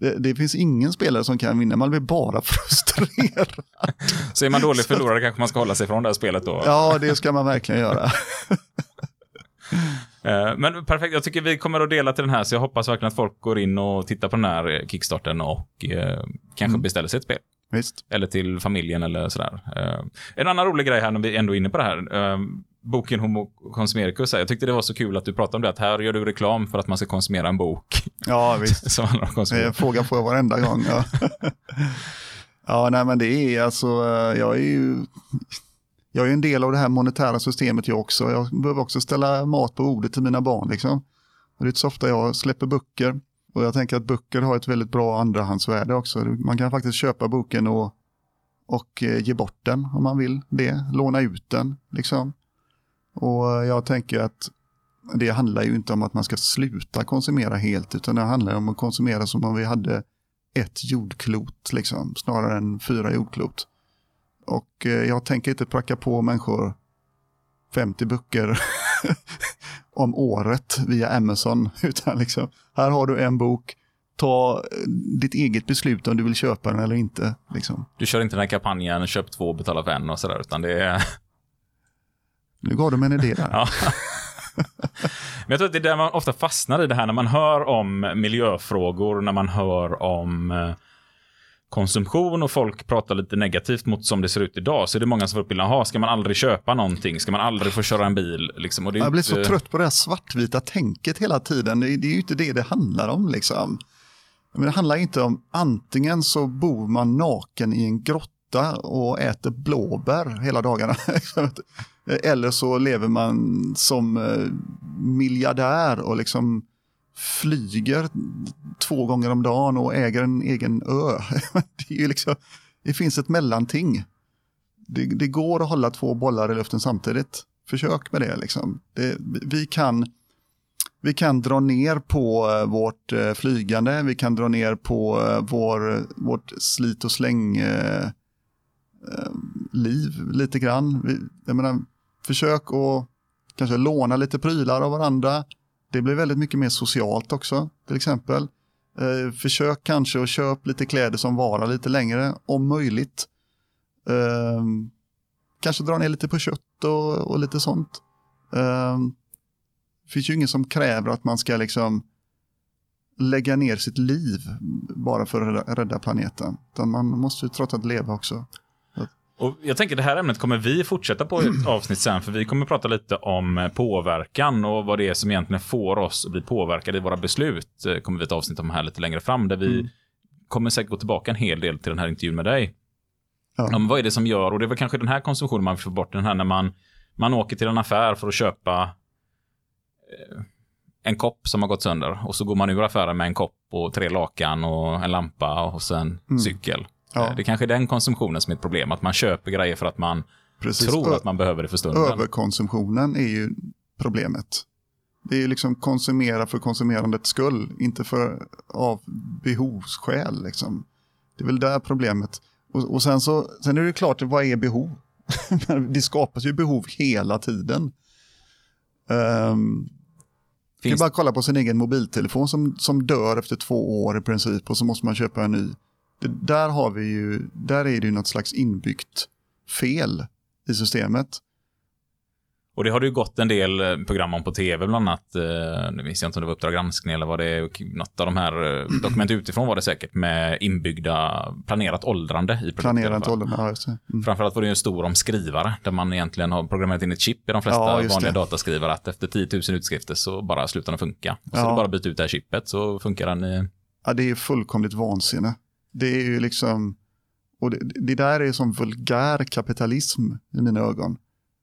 Det, det finns ingen spelare som kan vinna, man blir bara frustrerad. Så är man dålig förlorare kanske man ska hålla sig från det här spelet då. Ja, det ska man verkligen göra. Eh, Men perfekt, jag tycker vi kommer att dela till den här så jag hoppas verkligen att folk går in och tittar på den här eh, kickstarten och eh, kanske Mm. beställer sig ett spel. Visst. Eller till familjen eller sådär. Eh, en annan rolig grej här när vi ändå är inne på det här. Eh, boken Homo Consumericus, jag tyckte det var så kul att du pratade om det, att här gör du reklam för att man ska konsumera en bok Ja, visst. som handlar om konsumtion. Eh, Frågan får jag varenda gång. Ja. ja, nej men det är alltså, eh, jag är ju, jag är en del av det här monetära systemet jag också. Jag behöver också ställa mat på bordet till mina barn liksom. Och det är inte så ofta jag släpper böcker. Och jag tänker att böcker har ett väldigt bra andrahandsvärde också. Man kan faktiskt köpa boken och, och eh, ge bort den om man vill det. Låna ut den liksom. Och jag tänker att det handlar ju inte om att man ska sluta konsumera helt, utan det handlar om att konsumera som om vi hade ett jordklot, liksom, snarare än fyra jordklot. Och eh, jag tänker inte pracka på människor 50 böcker om året via Amazon, utan liksom, här har du en bok, ta eh, ditt eget beslut om du vill köpa den eller inte. Liksom. Du kör inte den här kampanjen, köp två, betala för en och sådär, utan det är... Nu gav du mig en idé där. Ja. Men jag tror att det är där man ofta fastnar i det här när man hör om miljöfrågor, när man hör om eh, konsumtion och folk pratar lite negativt mot som det ser ut idag, så är det många som får upp bilden, "Jaha, ska man aldrig köpa någonting? Ska man aldrig få köra en bil? Liksom. Och det är Jag blir så inte- trött på det här svartvita tänket hela tiden. Det, det är ju inte det det handlar om liksom. Men det handlar inte om antingen så bor man naken i en grotta och äter blåbär hela dagarna. Eller så lever man som eh, miljardär och liksom flyger två gånger om dagen och äger en egen ö. Det, är ju liksom, det finns ett mellanting. Det, det går att hålla två bollar i luften samtidigt. Försök med det. Liksom. det vi, kan, vi kan dra ner på eh, vårt eh, flygande, vi kan dra ner på eh, vår, vårt slit och släng eh, eh, liv lite grann. Vi, jag menar, försök att kanske låna lite prylar av varandra. Det blir väldigt mycket mer socialt också, till exempel. Eh, försök kanske att köpa lite kläder som varar lite längre, om möjligt. Eh, kanske dra ner lite på kött och, och lite sånt. Eh, det finns ju ingen som kräver att man ska liksom lägga ner sitt liv bara för att rädda- rädda planeten. Utan man måste ju trots allt leva också. Och jag tänker det här ämnet kommer vi fortsätta på ett avsnitt sen, för vi kommer prata lite om eh, påverkan och vad det är som egentligen får oss att bli påverkade i våra beslut. Eh, kommer vi ett avsnitt om här lite längre fram, där vi Mm. kommer säkert gå tillbaka en hel del till den här intervjun med dig. Ja. Om vad är det som gör, och det är väl kanske den här konsumtionen man vill få bort, den här när man, man åker till en affär för att köpa eh, en kopp som har gått sönder och så går man ur affären med en kopp och tre lakan och en lampa och sen Mm. cykel. Ja. Eh, Det kanske är den konsumtionen som är ett problem, att man köper grejer för att man Precis. tror att man behöver det för stunden. Överkonsumtionen är ju problemet. Det är ju liksom konsumera för konsumerandets skull, inte för av behovsskäl. Liksom. Det är väl där problemet. Och, och sen, så, sen är det klart, vad är behov? det skapas ju behov hela tiden. Um, Finns, bara kolla på sin egen mobiltelefon som, som dör efter två år i princip och så måste man köpa en ny. Där, har vi ju, där är det ju något slags inbyggt fel i systemet. och det har det ju gått en del eh, program om på tv, bland annat, eh, nu minns jag inte om det var Uppdrag granskning eller vad det är, något av de här eh, dokument utifrån var det säkert, med inbyggda planerat åldrande i Planerat åldern. Ja, just det. Mm. Framförallt var det ju en stor om skrivare, där man egentligen har programmerat in ett chip i de flesta Ja, vanliga det. dataskrivare, att efter 10 000 utskrifter så bara slutar den funka. Så Ja. det bara byta ut det här chippet så funkar den i... Ja, det är fullkomligt vansinne. Det är ju liksom, och det, det där är som vulgär kapitalism i mina ögon.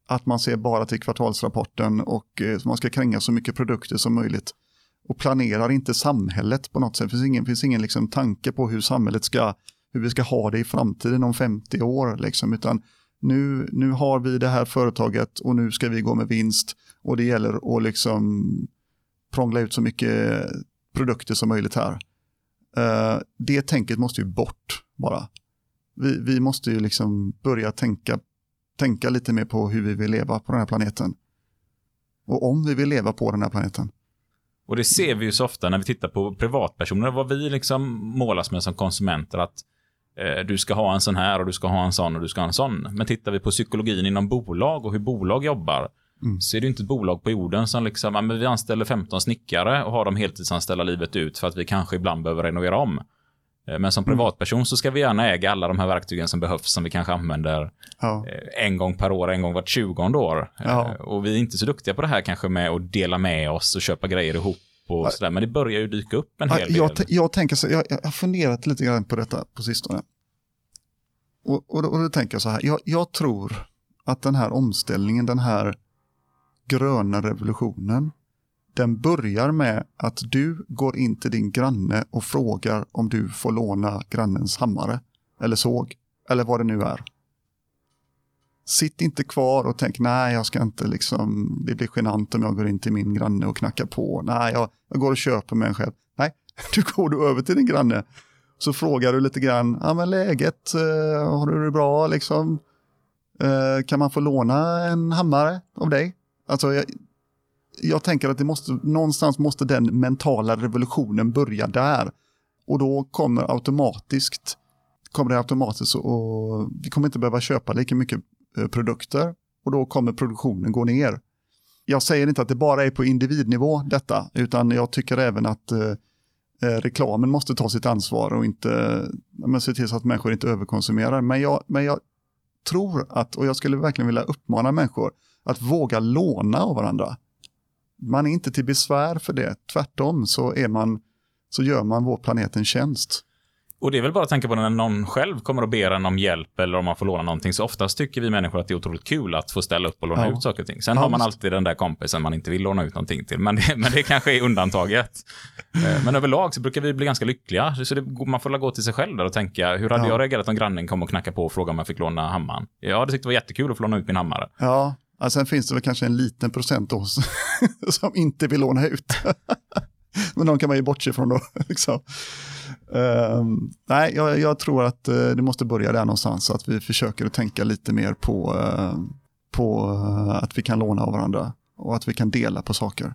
Att man ser bara till kvartalsrapporten och eh, man ska kränga så mycket produkter som möjligt. och planerar inte samhället på något sätt. Det finns ingen, finns ingen liksom tanke på hur samhället ska, hur vi ska ha det i framtiden om 50 år. Liksom, utan nu, nu har vi det här företaget och nu ska vi gå med vinst och det gäller att liksom prångla ut så mycket produkter som möjligt här. Eh, det tänket måste ju bort bara. Vi, vi måste ju liksom börja tänka, tänka lite mer på hur vi vill leva på den här planeten. Och om vi vill leva på den här planeten. Och det ser vi ju så ofta när vi tittar på privatpersoner, vad vi liksom målas med som konsumenter, att eh, du ska ha en sån här och du ska ha en sån och du ska ha en sån. Men tittar vi på psykologin inom bolag och hur bolag jobbar, mm. så är det inte ett bolag på jorden som liksom, ja, men vi anställer 15 snickare och har dem heltidsanställda livet ut för att vi kanske ibland behöver renovera om. Eh, men som mm. privatperson så ska vi gärna äga alla de här verktygen som behövs som vi kanske använder ja. Eh, en gång per år, en gång vart tjugonde år. Ja. Eh, och vi är inte så duktiga på det här kanske med att dela med oss och köpa grejer ihop och sådär. Men det börjar ju dyka upp en hel jag, del. Jag tänker så, jag, jag har funderat lite grann på detta på sistone. Och, och, och då tänker jag så här, jag, jag tror att den här omställningen, den här gröna revolutionen, den börjar med att du går in till din granne och frågar om du får låna grannens hammare eller såg eller vad det nu är. Sitt inte kvar och tänk nej jag ska inte liksom, det blir genant om jag går in till min granne och knackar på. Nej, jag, jag går och köper mig en själv. Nej, du går du över till din granne. Så frågar du lite grann, ja men läget, eh, har du det bra liksom? Eh, kan man få låna en hammare av dig? Alltså jag, jag tänker att det måste, någonstans måste den mentala revolutionen börja där. Och då kommer automatiskt, kommer det automatiskt och vi kommer inte behöva köpa lika mycket eh, produkter och då kommer produktionen gå ner. Jag säger inte att det bara är på individnivå detta, utan jag tycker även att eh, eh reklamen måste ta sitt ansvar och inte men, se till så att människor inte överkonsumerar. Men jag, men jag tror att, och jag skulle verkligen vilja uppmana människor att våga låna av varandra man är inte till besvär för det. Tvärtom så, är man, så gör man vår planet en tjänst. Och det är väl bara att tänka på när någon själv kommer och ber en om hjälp eller om man får låna någonting. Så oftast tycker vi människor att det är otroligt kul att få ställa upp och låna ja. ut saker och ting. Sen ja, har man alltid den där kompisen man inte vill låna ut någonting till. Men det, men det kanske är undantaget. Eh, men överlag så brukar vi bli ganska lyckliga. Så det, man får gå till sig själv där och tänka, hur hade ja. jag reagerat om grannen kom och knackade på och frågade om jag fick låna hammaren? Jag hade tyckt det var jättekul att få låna ut min hammare. Ja, Ja, sen finns det väl kanske en liten procent oss som inte vill låna ut. Men de kan man ju bortse från då. Liksom. Um, nej, jag, jag, tror att eh, det måste börja där någonstans, så att vi försöker att tänka lite mer på, uh, på eh, att vi kan låna av varandra och att vi kan dela på saker.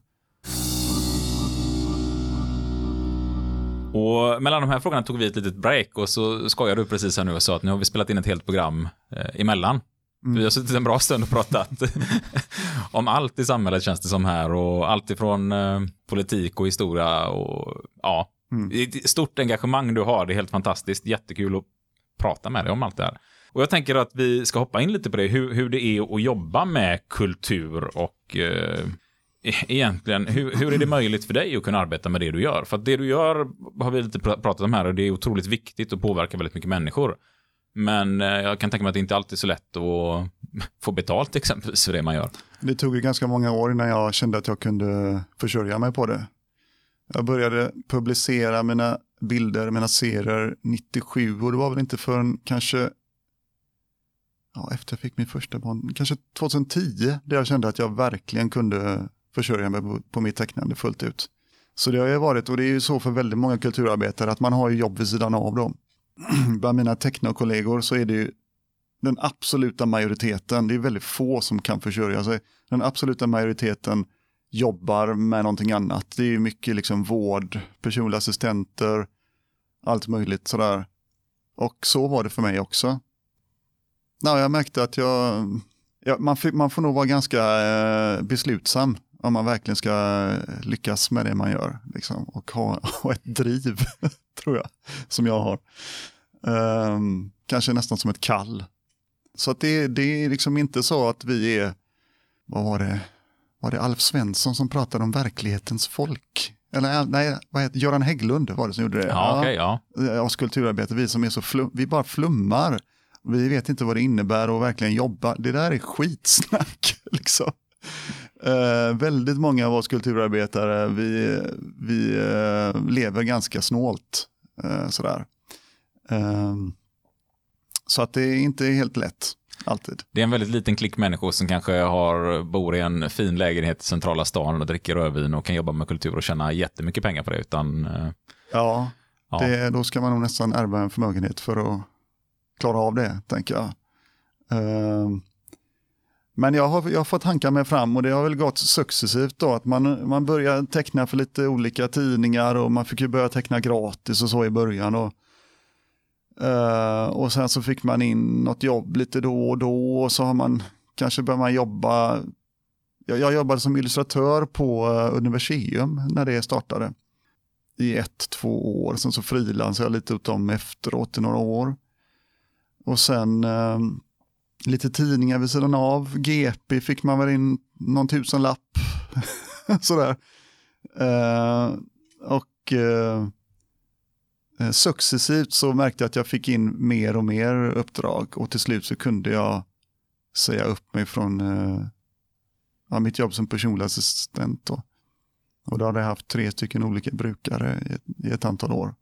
Och mellan de här frågorna tog vi ett litet break och så skojade du precis här nu och sa att nu har vi spelat in ett helt program eh, emellan. Mm. Vi har suttit en bra stund och pratat om allt i samhället känns det som här och allt ifrån eh, politik och historia och ja, mm. stort engagemang du har. Det är helt fantastiskt, jättekul att prata med dig om allt det här. Och jag tänker att vi ska hoppa in lite på det, hur, hur det är att jobba med kultur och eh, e-, egentligen, hur, hur är det möjligt för dig att kunna arbeta med det du gör? För att det du gör har vi lite pratat om här och det är otroligt viktigt och påverkar väldigt mycket människor. Men eh, jag kan tänka mig att det inte alltid är så lätt att få betalt exempelvis för det man gör. Det tog ju ganska många år innan jag kände att jag kunde försörja mig på det. Jag började publicera mina bilder, mina serier 97 och det var väl inte förrän kanske ja, efter jag fick min första barn, kanske 2010, där jag kände att jag verkligen kunde försörja mig på, på mitt tecknande fullt ut. Så det har ju varit, och det är ju så för väldigt många kulturarbetare, att man har ju jobb vid sidan av dem. bland mina teknokollegor så är det ju den absoluta majoriteten, det är väldigt få som kan försörja sig. Den absoluta majoriteten jobbar med någonting annat. Det är mycket liksom vård, personliga assistenter, allt möjligt sådär. Och så var det för mig också. Ja, jag märkte att jag, ja, man, man får nog vara ganska eh, beslutsam om man verkligen ska lyckas med det man gör. Liksom, och ha, ha ett driv, tror jag, som jag har. Um, kanske nästan som ett kall. Så att det, det är liksom inte så att vi är, vad var det, var det Alf Svensson som pratade om verklighetens folk? Eller nej, vad heter Göran Hägglund var det som gjorde det. Ja, okay, ja. Oss kulturarbetare, vi som är så flum, vi bara flummar. Vi vet inte vad det innebär att verkligen jobba. Det där är skitsnack. Liksom. Eh, väldigt många av oss kulturarbetare, vi, vi eh, lever ganska snålt. Eh, sådär. Eh, så att det är inte helt lätt, alltid. Det är en väldigt liten klick människor som kanske har, bor i en fin lägenhet i centrala stan och dricker rödvin och kan jobba med kultur och tjäna jättemycket pengar på det. Utan, eh, Ja, ja. Det, då ska man nog nästan ärva en förmögenhet för att klara av det, tänker jag. Ehm, men jag har, jag har fått hanka mig fram och det har väl gått successivt då att man, man börjar teckna för lite olika tidningar och man fick ju börja teckna gratis och så i början. Och, uh, och sen så fick man in något jobb lite då och då och så har man kanske börjat man jobba. Jag, jag jobbade som illustratör på uh, Universium när det startade i ett, två år. Sen så frilansade jag lite åt dem efteråt i några år. Och sen uh, lite tidningar vid sidan av. GP fick man väl in någon tusenlapp. Sådär. Eh, och eh, successivt så märkte jag att jag fick in mer och mer uppdrag och till slut så kunde jag säga upp mig från eh, ja, mitt jobb som personlig assistent. Då. Och då hade jag haft tre stycken olika brukare i ett, i ett antal år.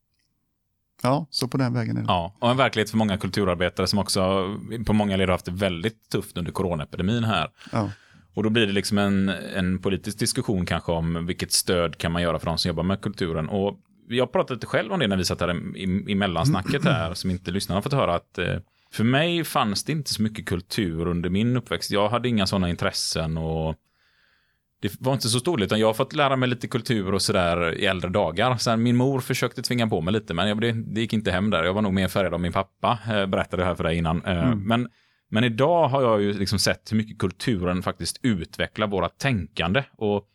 Ja, så på den vägen är det. Ja, och en verklighet för många kulturarbetare som också på många led har haft det väldigt tufft under coronaepidemin här. Ja. Och då blir det liksom en, en politisk diskussion kanske om vilket stöd kan man göra för de som jobbar med kulturen. Och jag pratade lite själv om det när vi satt här i, i mellansnacket här, som inte lyssnarna har fått höra att eh, för mig fanns det inte så mycket kultur under min uppväxt. Jag hade inga sådana intressen och det var inte så stort, utan jag har fått lära mig lite kultur och sådär i äldre dagar. Sen min mor försökte tvinga på mig lite, men jag, det, det gick inte hem där. Jag var nog mer färgad av min pappa, eh, berättade jag här för dig innan. Eh, men, men idag har jag ju liksom sett hur mycket kulturen faktiskt utvecklar våra tänkande. Och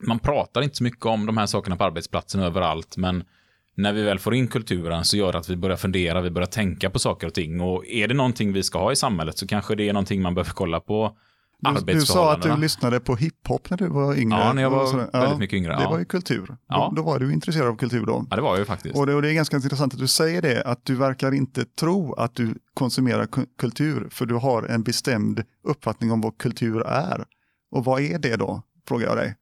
man pratar inte så mycket om de här sakerna på arbetsplatsen överallt, men när vi väl får in kulturen så gör det att vi börjar fundera, vi börjar tänka på saker och ting. Och är det någonting vi ska ha i samhället så kanske det är någonting man behöver kolla på Du, du sa att du lyssnade på hiphop när du var yngre. Ja, när jag var väldigt mycket yngre, Det ja. var ju kultur. Ja. Då, då var du intresserad av kultur då. Ja, det var jag ju faktiskt. Och det, och det är ganska intressant att du säger det, att du verkar inte tro att du konsumerar ku- kultur, för du har en bestämd uppfattning om vad kultur är. Och vad är det då, frågar jag dig.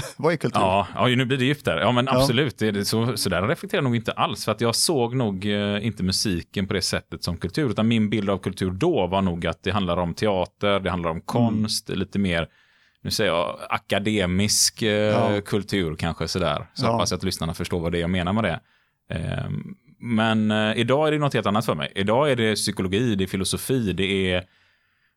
vad är kultur? Ja, ja, nu blir det djupt där. Ja, men absolut. Är det så, så där reflekterar jag nog inte alls. För att jag såg nog eh, inte musiken på det sättet som kultur. Utan min bild av kultur då var nog att det handlar om teater, det handlar om konst, lite mer, nu säger jag, akademisk eh, Ja. kultur kanske sådär. Så Ja. hoppas att lyssnarna förstår vad det är jag menar med det. Eh, men idag är det något helt annat för mig. Idag är det psykologi, det är filosofi, det är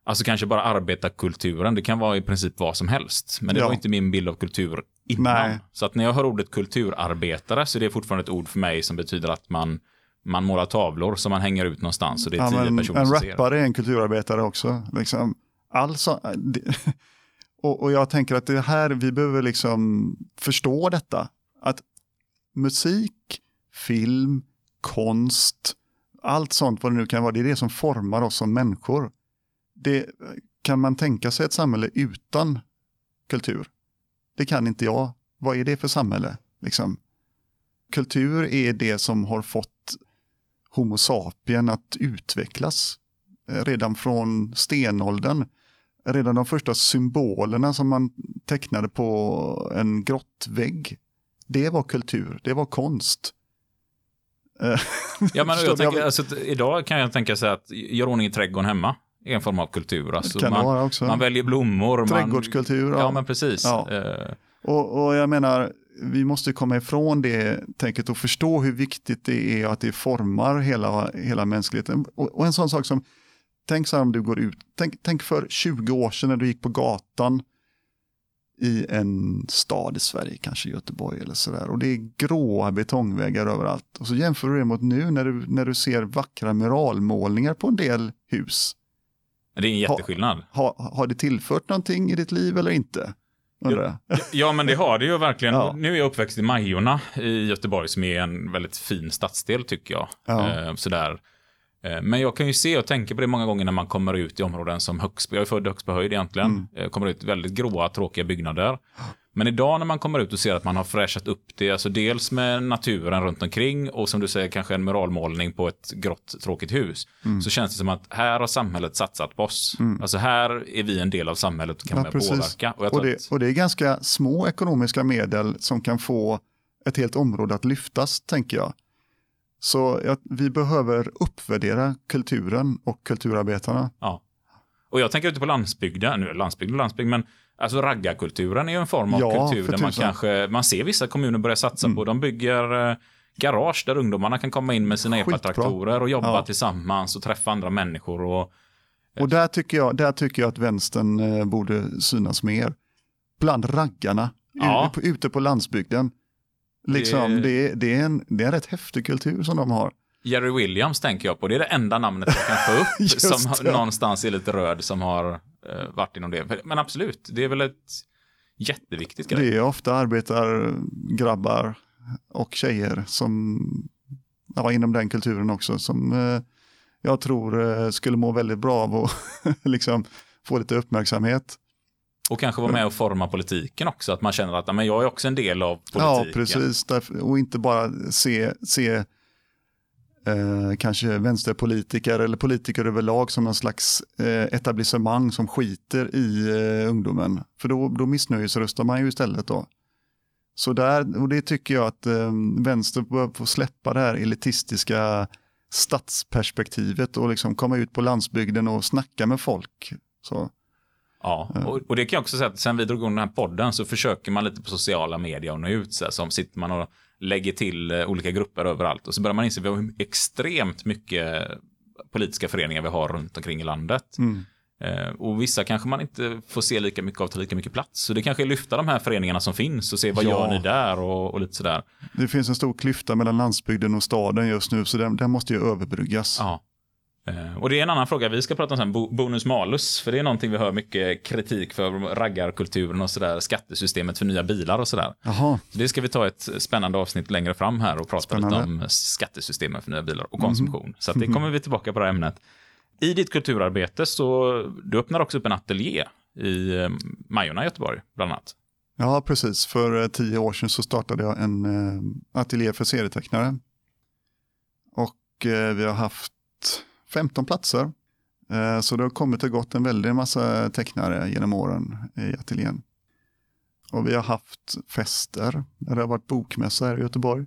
Alltså kanske bara arbetarkulturen, det kan vara i princip vad som helst. Men det Ja. var inte min bild av kultur innan. Nej. Så att när jag hör ordet kulturarbetare så är det fortfarande ett ord för mig som betyder att man, man målar tavlor som man hänger ut någonstans och det är Ja, tio men personer en som ser. rappare är en kulturarbetare också. Liksom. Alltså, det, och, och jag tänker att det här, vi behöver liksom förstå detta. Att musik, film, konst, allt sånt vad det nu kan vara, det är det som formar oss som människor. Det, kan man tänka sig ett samhälle utan kultur? Det kan inte jag. Vad är det för samhälle? Liksom? Kultur är det som har fått Homo sapien att utvecklas eh, redan från stenåldern. Redan de första symbolerna som man tecknade på en grottvägg, det var kultur, det var konst. Eh, Ja, men jag tänker, alltså, idag kan jag tänka sig att göra ordning i trädgården hemma är en form av kultur. Alltså, man, man väljer blommor. Trädgårdskultur, Man, ja. ja, men precis. Ja. Eh, Och, och jag menar, vi måste komma ifrån det tänket och förstå hur viktigt det är att det formar hela, hela mänskligheten. Och, och en sån sak som, tänk så här om du går ut, tänk, tänk för 20 år sedan när du gick på gatan i en stad i Sverige, kanske Göteborg eller sådär. Och det är gråa betongväggar överallt. Och så jämför du det mot nu när du, när du ser vackra muralmålningar på en del hus. Det är en jätteskillnad. Ha, har det tillfört någonting i ditt liv eller inte? Jag. Ja, men det har det ju verkligen. Ja. Nu är jag uppväxt i Majorna i Göteborg som är en väldigt fin stadsdel tycker jag. Ja. Eh, sådär. Eh, Men jag kan ju se och tänka på det många gånger när man kommer ut i områden som Högsby. Jag är född i Högsby höjd egentligen. Mm. Eh, Kommer ut väldigt gråa, tråkiga byggnader. Men idag när man kommer ut och ser att man har fräschat upp det, alltså dels med naturen runt omkring och som du säger kanske en muralmålning på ett grått tråkigt hus. Mm. Så känns det som att här har samhället satsat på oss. Alltså här är vi en del av samhället och kan Ja, påverka. Och Och det, att, och det är ganska små ekonomiska medel som kan få ett helt område att lyftas, tänker jag. Så att vi behöver uppvärdera kulturen och kulturarbetarna. ja. och jag tänker ute på landsbygden, nu är landsbygd och landsbygd, men alltså raggarkulturen är ju en form av Ja, kultur där man. Mm. kanske, man ser vissa kommuner börja satsa på, de bygger eh, garage där ungdomarna kan komma in med sina epatraktorer och jobba Ja. tillsammans och träffa andra människor och Och där tycker jag, där tycker jag att vänstern eh, borde synas mer. Bland raggarna, Ja. ute, på, landsbygden. Liksom, Det- det, det, är en, det är en rätt häftig kultur som de har. Jerry Williams tänker jag på. Det är det enda namnet jag kan få upp som någonstans är lite röd som har eh, varit inom det. Men absolut, det är väl ett jätteviktigt grej. Det är ofta arbetargrabbar och tjejer som, ja, inom den kulturen också, som eh, jag tror eh, skulle må väldigt bra av att liksom, få lite uppmärksamhet. Och kanske vara med och forma politiken också. Att man känner att "Ja, men jag är också en del av politiken. Ja, precis. Och inte bara se, se eh, kanske vänsterpolitiker eller politiker överlag som någon slags eh, etablissemang som skiter i eh, ungdomen. För då, då missnöjesröstar man ju istället då. Så där, och det tycker jag att eh, vänster bör få släppa det här elitistiska stadsperspektivet och liksom komma ut på landsbygden och snacka med folk. Så. Ja, och, och det kan jag också säga att sen vi drog igång den här podden så försöker man lite på sociala medier och nå ut. Så här, som sitter man och lägger till eh, olika grupper överallt. Och så börjar man inse att vi har hur extremt mycket politiska föreningar vi har runt omkring i landet. Mm. Eh, och vissa kanske man inte får se lika mycket av till lika mycket plats. Så det kanske är lyfta de här föreningarna som finns och se vad Ja. gör ni där och, och lite sådär. Det finns en stor klyfta mellan landsbygden och staden just nu så den, den måste ju överbryggas. Ja. Eh, Och det är en annan fråga vi ska prata om sen, bo- bonus malus. För det är någonting vi hör mycket kritik för, raggarkulturen och sådär, skattesystemet för nya bilar och sådär. Jaha, Så det ska vi ta ett spännande avsnitt längre fram här och prata Spännande. Mhm. lite om skattesystemet för nya bilar och konsumtion. Så att det kommer vi tillbaka på det här ämnet. I ditt kulturarbete så du öppnar också upp en ateljé i eh, Majorna i Göteborg, bland annat. ja precis. För eh, tio år sedan så startade jag en ateljé för serietecknare. Och vi har haft 15 platser. Eh, så det har kommit och gått en väldig massa tecknare genom åren i ateljén. Och vi har haft fester där det har varit bokmässa här i Göteborg.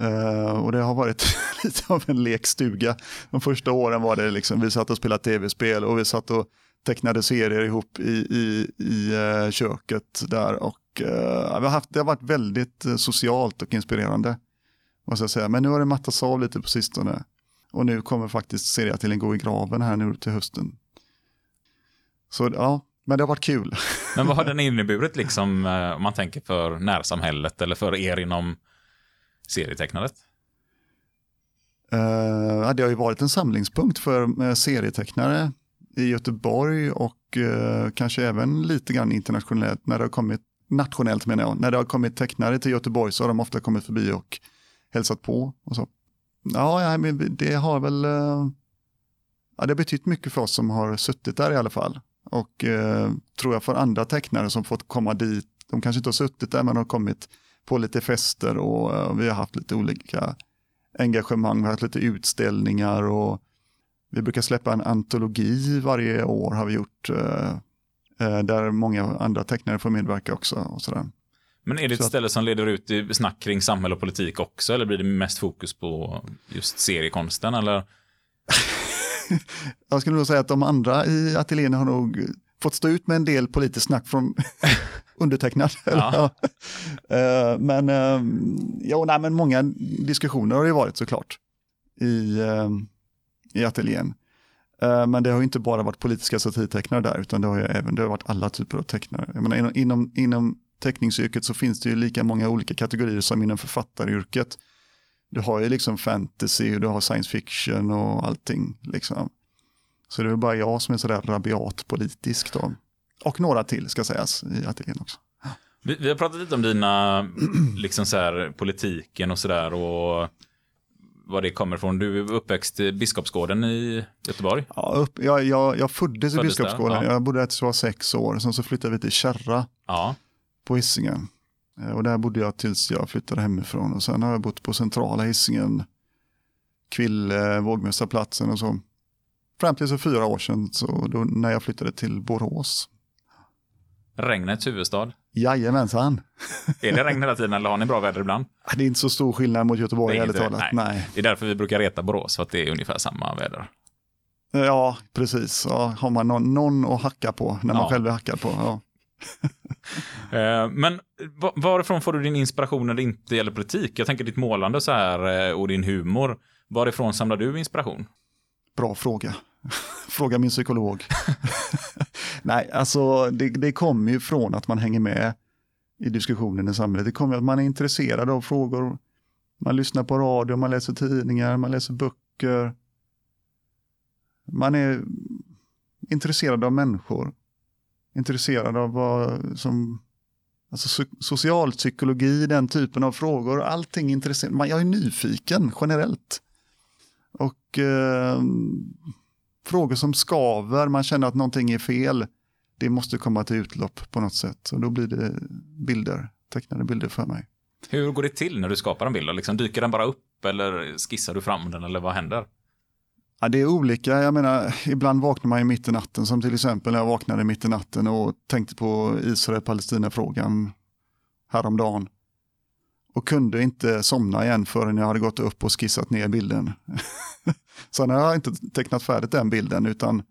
Eh, och det har varit lite av en lekstuga. De första åren var det liksom, vi satt och spelade tv-spel och vi satt och tecknade serier ihop i, i, i eh, köket där. Och vi har haft, det har varit väldigt socialt och inspirerande. Måste jag säga. Men nu har det mattats av lite på sistone. Och nu kommer faktiskt serieateljén gå i graven här nu till hösten. Så ja, men det har varit kul. Men vad har den inneburit liksom, eh, om man tänker för närsamhället eller för er inom serietecknandet? Uh, det har ju varit en samlingspunkt för eh, serietecknare i Göteborg och eh, kanske även lite grann internationellt när det har kommit, nationellt menar jag, när det har kommit tecknare till Göteborg så har de ofta kommit förbi och hälsat på och så. Ja, ja men det har väl, eh, ja, det har betytt mycket för oss som har suttit där i alla fall. Och eh, tror jag för andra tecknare som fått komma dit, de kanske inte har suttit där men har kommit på lite fester och eh, vi har haft lite olika engagemang, vi har haft lite utställningar och vi brukar släppa en antologi varje år har vi gjort. eh, eh där många andra tecknare får medverka också. Och sådär. Men är det ett Så ställe som leder ut i snack kring samhälle och politik också? Eller blir det mest fokus på just seriekonsten? Eller? Jag skulle nog säga att de andra i ateljén har nog fått stå ut med en del politiskt snack från undertecknad. Ja. Eh, men, eh, jo, nej, men många diskussioner har det varit såklart i, eh, i ateljén. Men det har ju inte bara varit politiska satirtecknare där, utan det har ju även det har varit alla typer av tecknare. Jag menar, inom, inom, inom teckningsyrket så finns det ju lika många olika kategorier som inom författaryrket. Du har ju liksom fantasy, och du har science fiction och allting. Liksom. Så det är bara jag som är sådär rabiat politisk då. Och några till ska sägas i ateljén också. Vi, vi har pratat lite om dina, liksom så här, politiken och sådär och var det kommer ifrån. Du är uppväxt i Biskopsgården i Göteborg. Ja, upp, jag, jag, jag föddes i Föddes där, Biskopsgården, ja. jag bodde där tills jag var sex år, sen så flyttade vi till Kärra Ja, på Hisingen. Eh, Och där bodde jag tills jag flyttade hemifrån. Och sen har jag bott på centrala Hisingen, Kville, Vågmästarplatsen och så. Fram till så fyra år sedan, så då, när jag flyttade till Borås. Regnets huvudstad. Jajamensan. Är det regn hela tiden eller har ni bra väder ibland? Det är inte så stor skillnad mot Göteborg, ärligt talat. nej. Nej. Det är därför vi brukar reta Borås, för att det är ungefär samma väder. Ja, precis. Ja, har man någon, någon att hacka på när man Ja. själv är hackad på. Ja. Eh, men varifrån får du din inspiration när det inte gäller politik? Jag tänker ditt målande så här eh, och din humor. Varifrån samlar du inspiration? Bra fråga. fråga min psykolog. Nej, alltså det, det kommer ju från att man hänger med i diskussionen i samhället. Det kommer ju att man är intresserad av frågor. Man lyssnar på radio, man läser tidningar, man läser böcker. Man är intresserad av människor. Intresserad av vad som Alltså so- socialpsykologi, den typen av frågor, allting intresserar. Jag är nyfiken generellt. Och eh, frågor som skaver, man känner att någonting är fel, det måste komma till utlopp på något sätt. Och då blir det bilder, tecknade bilder för mig. Hur går det till när du skapar en bild? Liksom, dyker den bara upp eller skissar du fram den eller vad händer? Ja, det är olika, jag menar, ibland vaknar man ju mitt i natten, som till exempel när jag vaknade mitt i natten och tänkte på Israel-Palestina-frågan häromdagen. Och kunde inte somna igen förrän jag hade gått upp och skissat ner bilden. Sen har jag inte tecknat färdigt den bilden, utan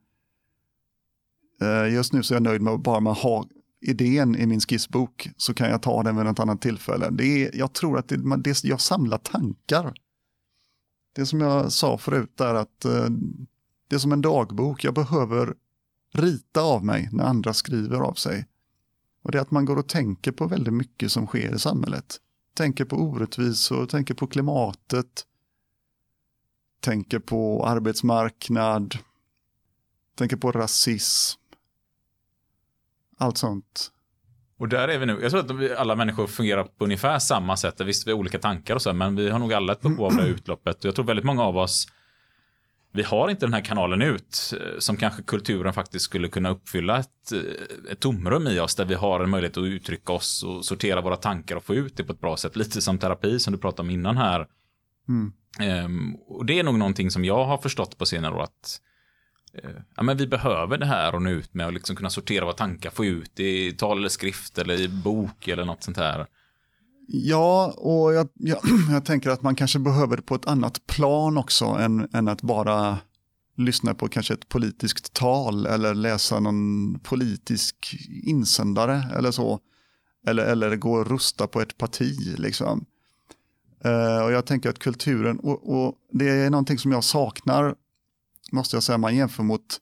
eh, just nu så är jag nöjd med att bara man ha idén i min skissbok, så kan jag ta den vid något annat tillfälle. Det är, jag tror att det, det, jag samlar tankar. Det som jag sa förut är att eh, det är som en dagbok. Jag behöver rita av mig när andra skriver av sig. Och det är att man går och tänker på väldigt mycket som sker i samhället. Tänker på orättvisor, tänker på klimatet, tänker på arbetsmarknad, tänker på rasism. Allt sånt. Och där är vi nu. Jag tror att vi, alla människor fungerar på ungefär samma sätt. Visst, vi har olika tankar och så, men vi har nog alla ett behov av det här utloppet. Och jag tror väldigt många av oss, vi har inte den här kanalen ut, eh, som kanske kulturen faktiskt skulle kunna uppfylla ett, eh, ett tomrum i oss, där vi har en möjlighet att uttrycka oss och sortera våra tankar och få ut det på ett bra sätt. Lite som terapi som du pratade om innan här. Mm. Ehm, och det är nog någonting som jag har förstått på senare år att Eh, ja, men vi behöver det här och nå ut med och liksom kunna sortera våra tankar, få ut i tal eller skrift eller i bok eller något sånt här. Ja, och jag, jag, jag tänker att man kanske behöver det på ett annat plan också än, än att bara lyssna på kanske ett politiskt tal eller läsa någon politisk insändare eller så. Eller, eller gå och rusta på ett parti liksom. Uh, och jag tänker att kulturen, och, och det är någonting som jag saknar, måste jag säga, man jämför mot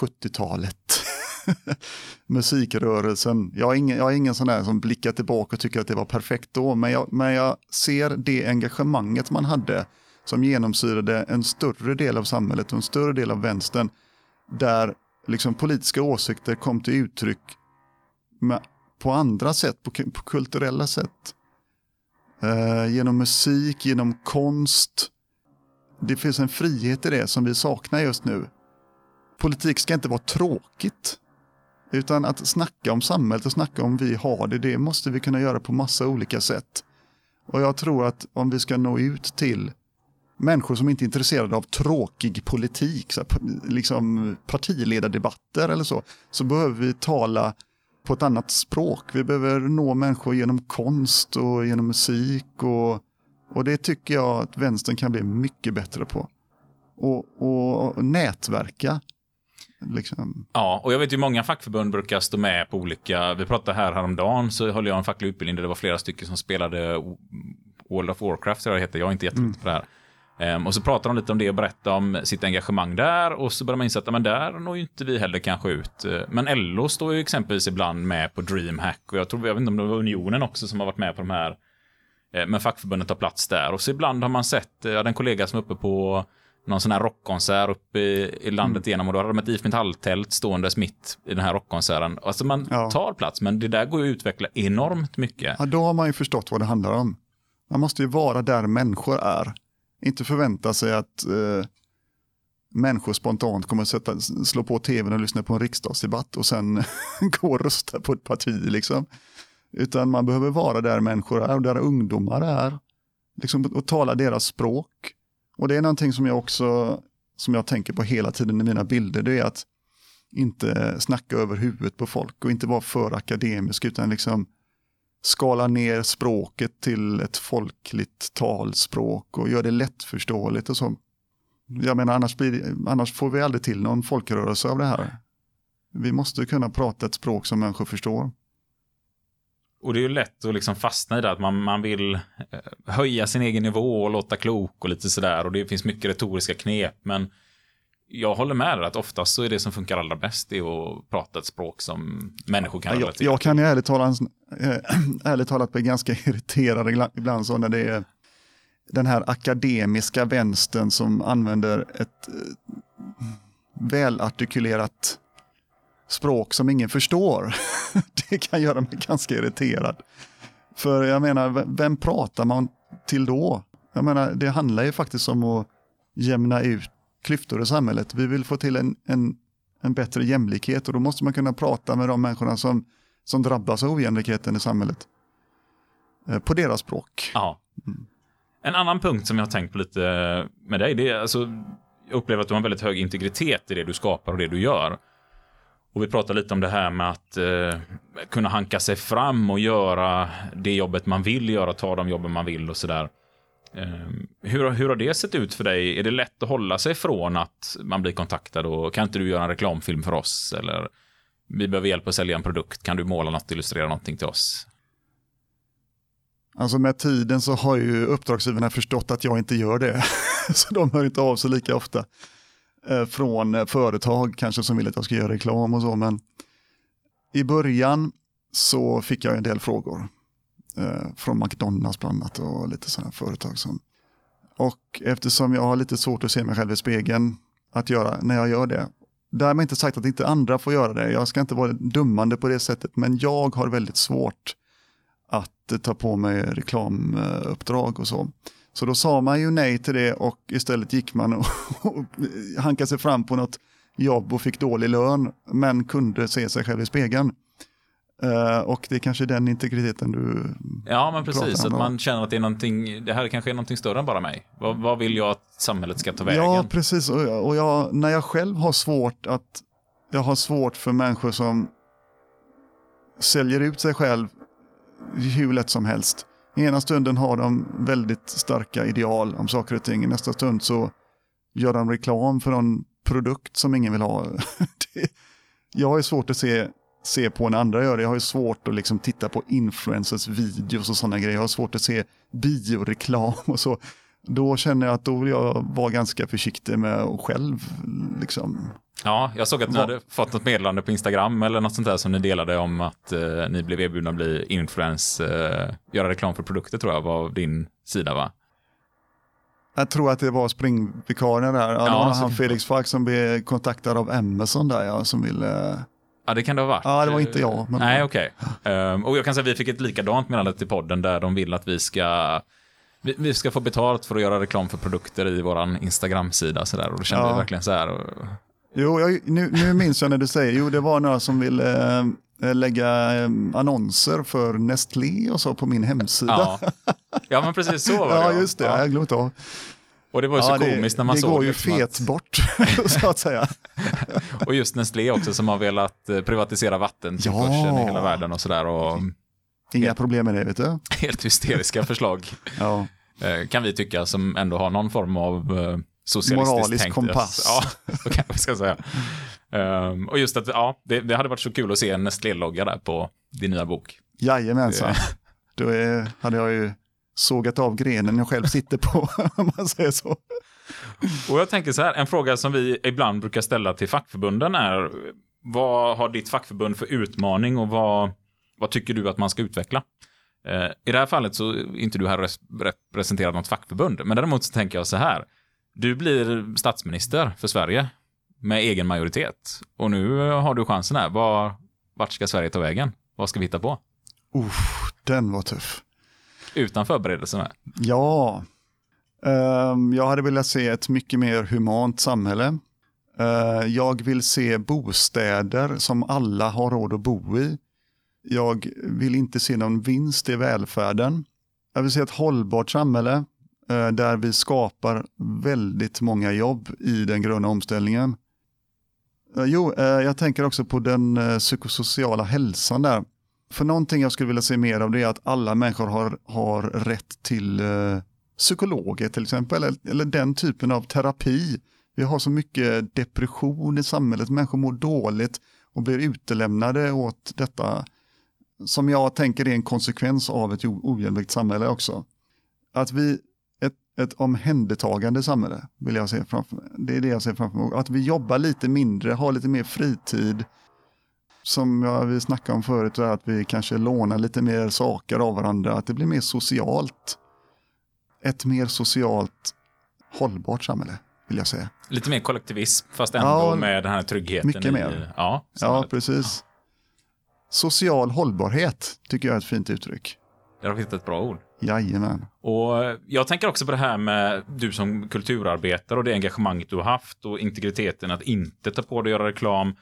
70-talet. Musikrörelsen. Jag är, ingen, jag är ingen sån där som blickar tillbaka och tycker att det var perfekt då, men jag, men jag ser det engagemanget man hade som genomsyrade en större del av samhället och en större del av vänstern, där liksom politiska åsikter kom till uttryck med, på andra sätt, på, på kulturella sätt. Eh, genom musik, genom konst. Det finns en frihet i det som vi saknar just nu. Politik ska inte vara tråkigt. Utan att snacka om samhället och snacka om vi har det, det måste vi kunna göra på massa olika sätt. Och jag tror att om vi ska nå ut till människor som inte är intresserade av tråkig politik, så här, liksom partiledardebatter eller så, så behöver vi tala på ett annat språk. Vi behöver nå människor genom konst och genom musik och, och det tycker jag att vänstern kan bli mycket bättre på. Och, och nätverka. Liksom. Ja, och jag vet ju många fackförbund brukar stå med på olika, vi pratade här häromdagen så höll jag en facklig utbildning där det var flera stycken som spelade World of Warcraft, det heter, jag är inte jätteduktig på det här. Ehm, och så pratar de lite om det och berättar om sitt engagemang där och så börjar man inse att men där når ju inte vi heller kanske ut. Eh, Men LO står ju exempelvis ibland med på DreamHack och jag tror, jag vet inte om det var Unionen också som har varit med på de här. Eh, Men fackförbundet har plats där och så ibland har man sett, eh, jag hade en kollega som är uppe på någon sån här rockkonsert uppe i, i landet igenom och då hade de ett IF Metall-tält ståendes mitt i den här rockkonserten. Alltså man Ja. tar plats, men det där går ju att utveckla enormt mycket. Ja, då har man ju förstått vad det handlar om. Man måste ju vara där människor är. Inte förvänta sig att eh, människor spontant kommer att sätta, slå på tvn och lyssna på en riksdagsdebatt och sen gå och rösta på ett parti. Liksom. Utan man behöver vara där människor är och där ungdomar är. Liksom, och tala deras språk. Och det är någonting som jag också som jag tänker på hela tiden i mina bilder. Det är att inte snacka över huvudet på folk och inte vara för akademisk utan liksom skala ner språket till ett folkligt talspråk och göra det lättförståeligt och så. Jag menar annars, blir, annars får vi aldrig till någon folkrörelse av det här. Vi måste kunna prata ett språk som människor förstår. Och det är ju lätt att liksom fastna i det att man, man vill eh, höja sin egen nivå och låta klok och lite sådär. Och det finns mycket retoriska knep. Men jag håller med dig att oftast så är det som funkar allra bäst det att prata ett språk som människor kan relatera jag kan ju ärligt talat, äh, ärligt talat bli ganska irriterad ibland så när det är den här akademiska vänstern som använder ett äh, välartikulerat språk som ingen förstår. det kan göra mig ganska irriterad. För jag menar, vem pratar man till då? Jag menar, det handlar ju faktiskt om att jämna ut klyftor i samhället. Vi vill få till en, en, en bättre jämlikhet och då måste man kunna prata med de människorna som, som drabbas av ojämlikheten i samhället. Eh, på deras språk. Ja. En annan punkt som jag har tänkt på lite med dig, det är alltså, jag upplever att du har en väldigt hög integritet i det du skapar och det du gör. Och vi pratar lite om det här med att eh, kunna hanka sig fram och göra det jobbet man vill göra, ta de jobben man vill och sådär. Eh, hur, hur har det sett ut för dig? Är det lätt att hålla sig från att man blir kontaktad och kan inte du göra en reklamfilm för oss? Eller vi behöver hjälp att sälja en produkt, kan du måla något, illustrera någonting till oss? Alltså med tiden så har ju uppdragsgivarna förstått att jag inte gör det. så de hör inte av sig lika ofta. Eh, från eh, företag kanske som vill att jag ska göra reklam och så. Men i början så fick jag en del frågor. Eh, från McDonalds bland annat och lite sådana företag som. Och eftersom jag har lite svårt att se mig själv i spegeln att göra när jag gör det. Därmed inte sagt att inte andra får göra det. Jag ska inte vara dummande på det sättet. Men jag har väldigt svårt att ta på mig reklamuppdrag och så. Så då sa man ju nej till det och istället gick man och, och hankade sig fram på något jobb och fick dålig lön men kunde se sig själv i spegeln. Uh, och det är kanske den integriteten du Ja, men precis. Att man känner att det är någonting, det här kanske är någonting större än bara mig. Vad, vad vill jag att samhället ska ta vägen? Ja, precis. Och, jag, och jag, när jag själv har svårt att, jag har svårt för människor som säljer ut sig själv hur lätt som helst. I ena stunden har de väldigt starka ideal om saker och ting. I nästa stund så gör de reklam för någon produkt som ingen vill ha. det, jag har ju svårt att se, se på när andra gör det. Jag har ju svårt att liksom titta på influencers videos och sådana grejer. Jag har svårt att se bioreklam och så. Då känner jag att då vill jag vara ganska försiktig med att själv liksom Ja, jag såg att ni hade fått något meddelande på Instagram eller något sånt där som ni delade om att eh, ni blev erbjudna att bli influens, eh, göra reklam för produkter tror jag var din sida va? Jag tror att det var springvikarien där. Ja, ja, han Felix Falk som blev kontaktad av Amazon där ja, som ville... Ja, det kan det ha varit. Ja, det var inte jag. Men... Nej, okej. Okay. Um, ehm, och jag kan säga att vi fick ett likadant meddelande till podden där de vill att vi ska vi, vi, ska få betalt för att göra reklam för produkter i våran Instagram-sida sådär. Och då kände ja. vi verkligen så här. Och, Jo, jag, nu, nu minns jag när du säger, jo det var några som ville äh, lägga äh, annonser för Nestlé och så på min hemsida. Ja, ja men precis så var det. ja, just det, ja. jag glömde av. Och det var ju så ja, komiskt när man det såg Det går ju fet att... bort, så att säga. och just Nestlé också som har velat privatisera vattentillförseln ja. i hela världen och sådär. Och... Inga problem med det, vet du. Helt hysteriska förslag. ja. Kan vi tycka som ändå har någon form av socialistiskt Moralisk tänkt. kompass. Ja, så kan man ska säga. Um, och just att, ja, det, det, hade varit så kul att se en Nestlé-logga där på din nya bok. Jajamensan. Då är, hade jag ju sågat av grenen jag själv sitter på, om man säger så. Och jag tänker så här, en fråga som vi ibland brukar ställa till fackförbunden är, vad har ditt fackförbund för utmaning och vad, vad tycker du att man ska utveckla? Uh, I det här fallet så är inte du här representerar något fackförbund, men däremot så tänker jag så här, du blir statsminister för Sverige med egen majoritet. Och nu har du chansen här. Var, vart ska Sverige ta vägen? Vad ska vi hitta på? Uff, den var tuff. Utan förberedelse med? Ja. Um, jag hade velat se ett mycket mer humant samhälle. Uh, jag vill se bostäder som alla har råd att bo i. Jag vill inte se någon vinst i välfärden. Jag vill se ett hållbart samhälle eh, där vi skapar väldigt många jobb i den gröna omställningen. Eh, jo, eh, jag tänker också på den psykosociala hälsan där. För någonting jag skulle vilja se mer av det är att alla människor har, har rätt till psykologer till exempel, eller, eller den typen av terapi. Vi har så mycket depression i samhället, människor mår dåligt och blir utelämnade åt detta som jag tänker är en konsekvens av ett ojämlikt samhälle också. Att vi, ett, ett omhändertagande samhälle vill jag se framför mig. Det är det jag ser framför mig. Att vi jobbar lite mindre, har lite mer fritid. Som jag, vi snackade om förut, är att vi kanske lånar lite mer saker av varandra, att det blir mer socialt. Ett mer socialt hållbart samhälle, vill jag säga. Lite mer kollektivism, fast ändå Ja, med den här tryggheten. mycket i, mer. Ja, Ja, precis. Social hållbarhet tycker jag är ett fint uttryck. Där har vi hittat ett bra ord. Jajamän. Och jag tänker också på det här med du som kulturarbetare och det engagemanget du har haft och integriteten att inte ta på dig att göra reklam.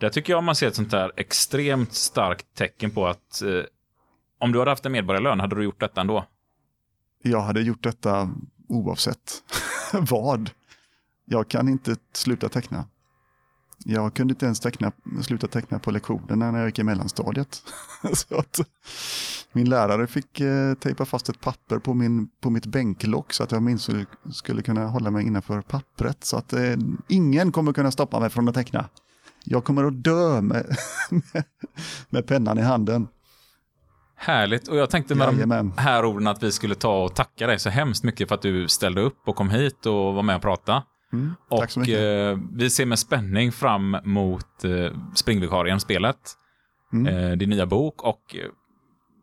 Där tycker jag man ser ett sånt där extremt starkt tecken på att eh, om du hade haft en medborgarlön, hade du gjort detta ändå? Jag hade gjort detta oavsett vad. Jag kan inte sluta teckna. Jag kunde inte ens teckna, sluta teckna på lektionerna när jag gick i mellanstadiet. så att min lärare fick eh, tejpa fast ett papper på, min, på mitt bänklock så att jag minst skulle kunna hålla mig innanför pappret. Så att eh, ingen kommer kunna stoppa mig från att teckna. Jag kommer att dö med, med, med pennan i handen. Härligt. Och jag tänkte med Jajamän. de här orden att vi skulle ta och tacka dig så hemskt mycket för att du ställde upp och kom hit och var med och prata. Mm, Och eh, vi ser med spänning fram mot eh, Springvikarien-spelet, Mm. eh, din nya bok och eh,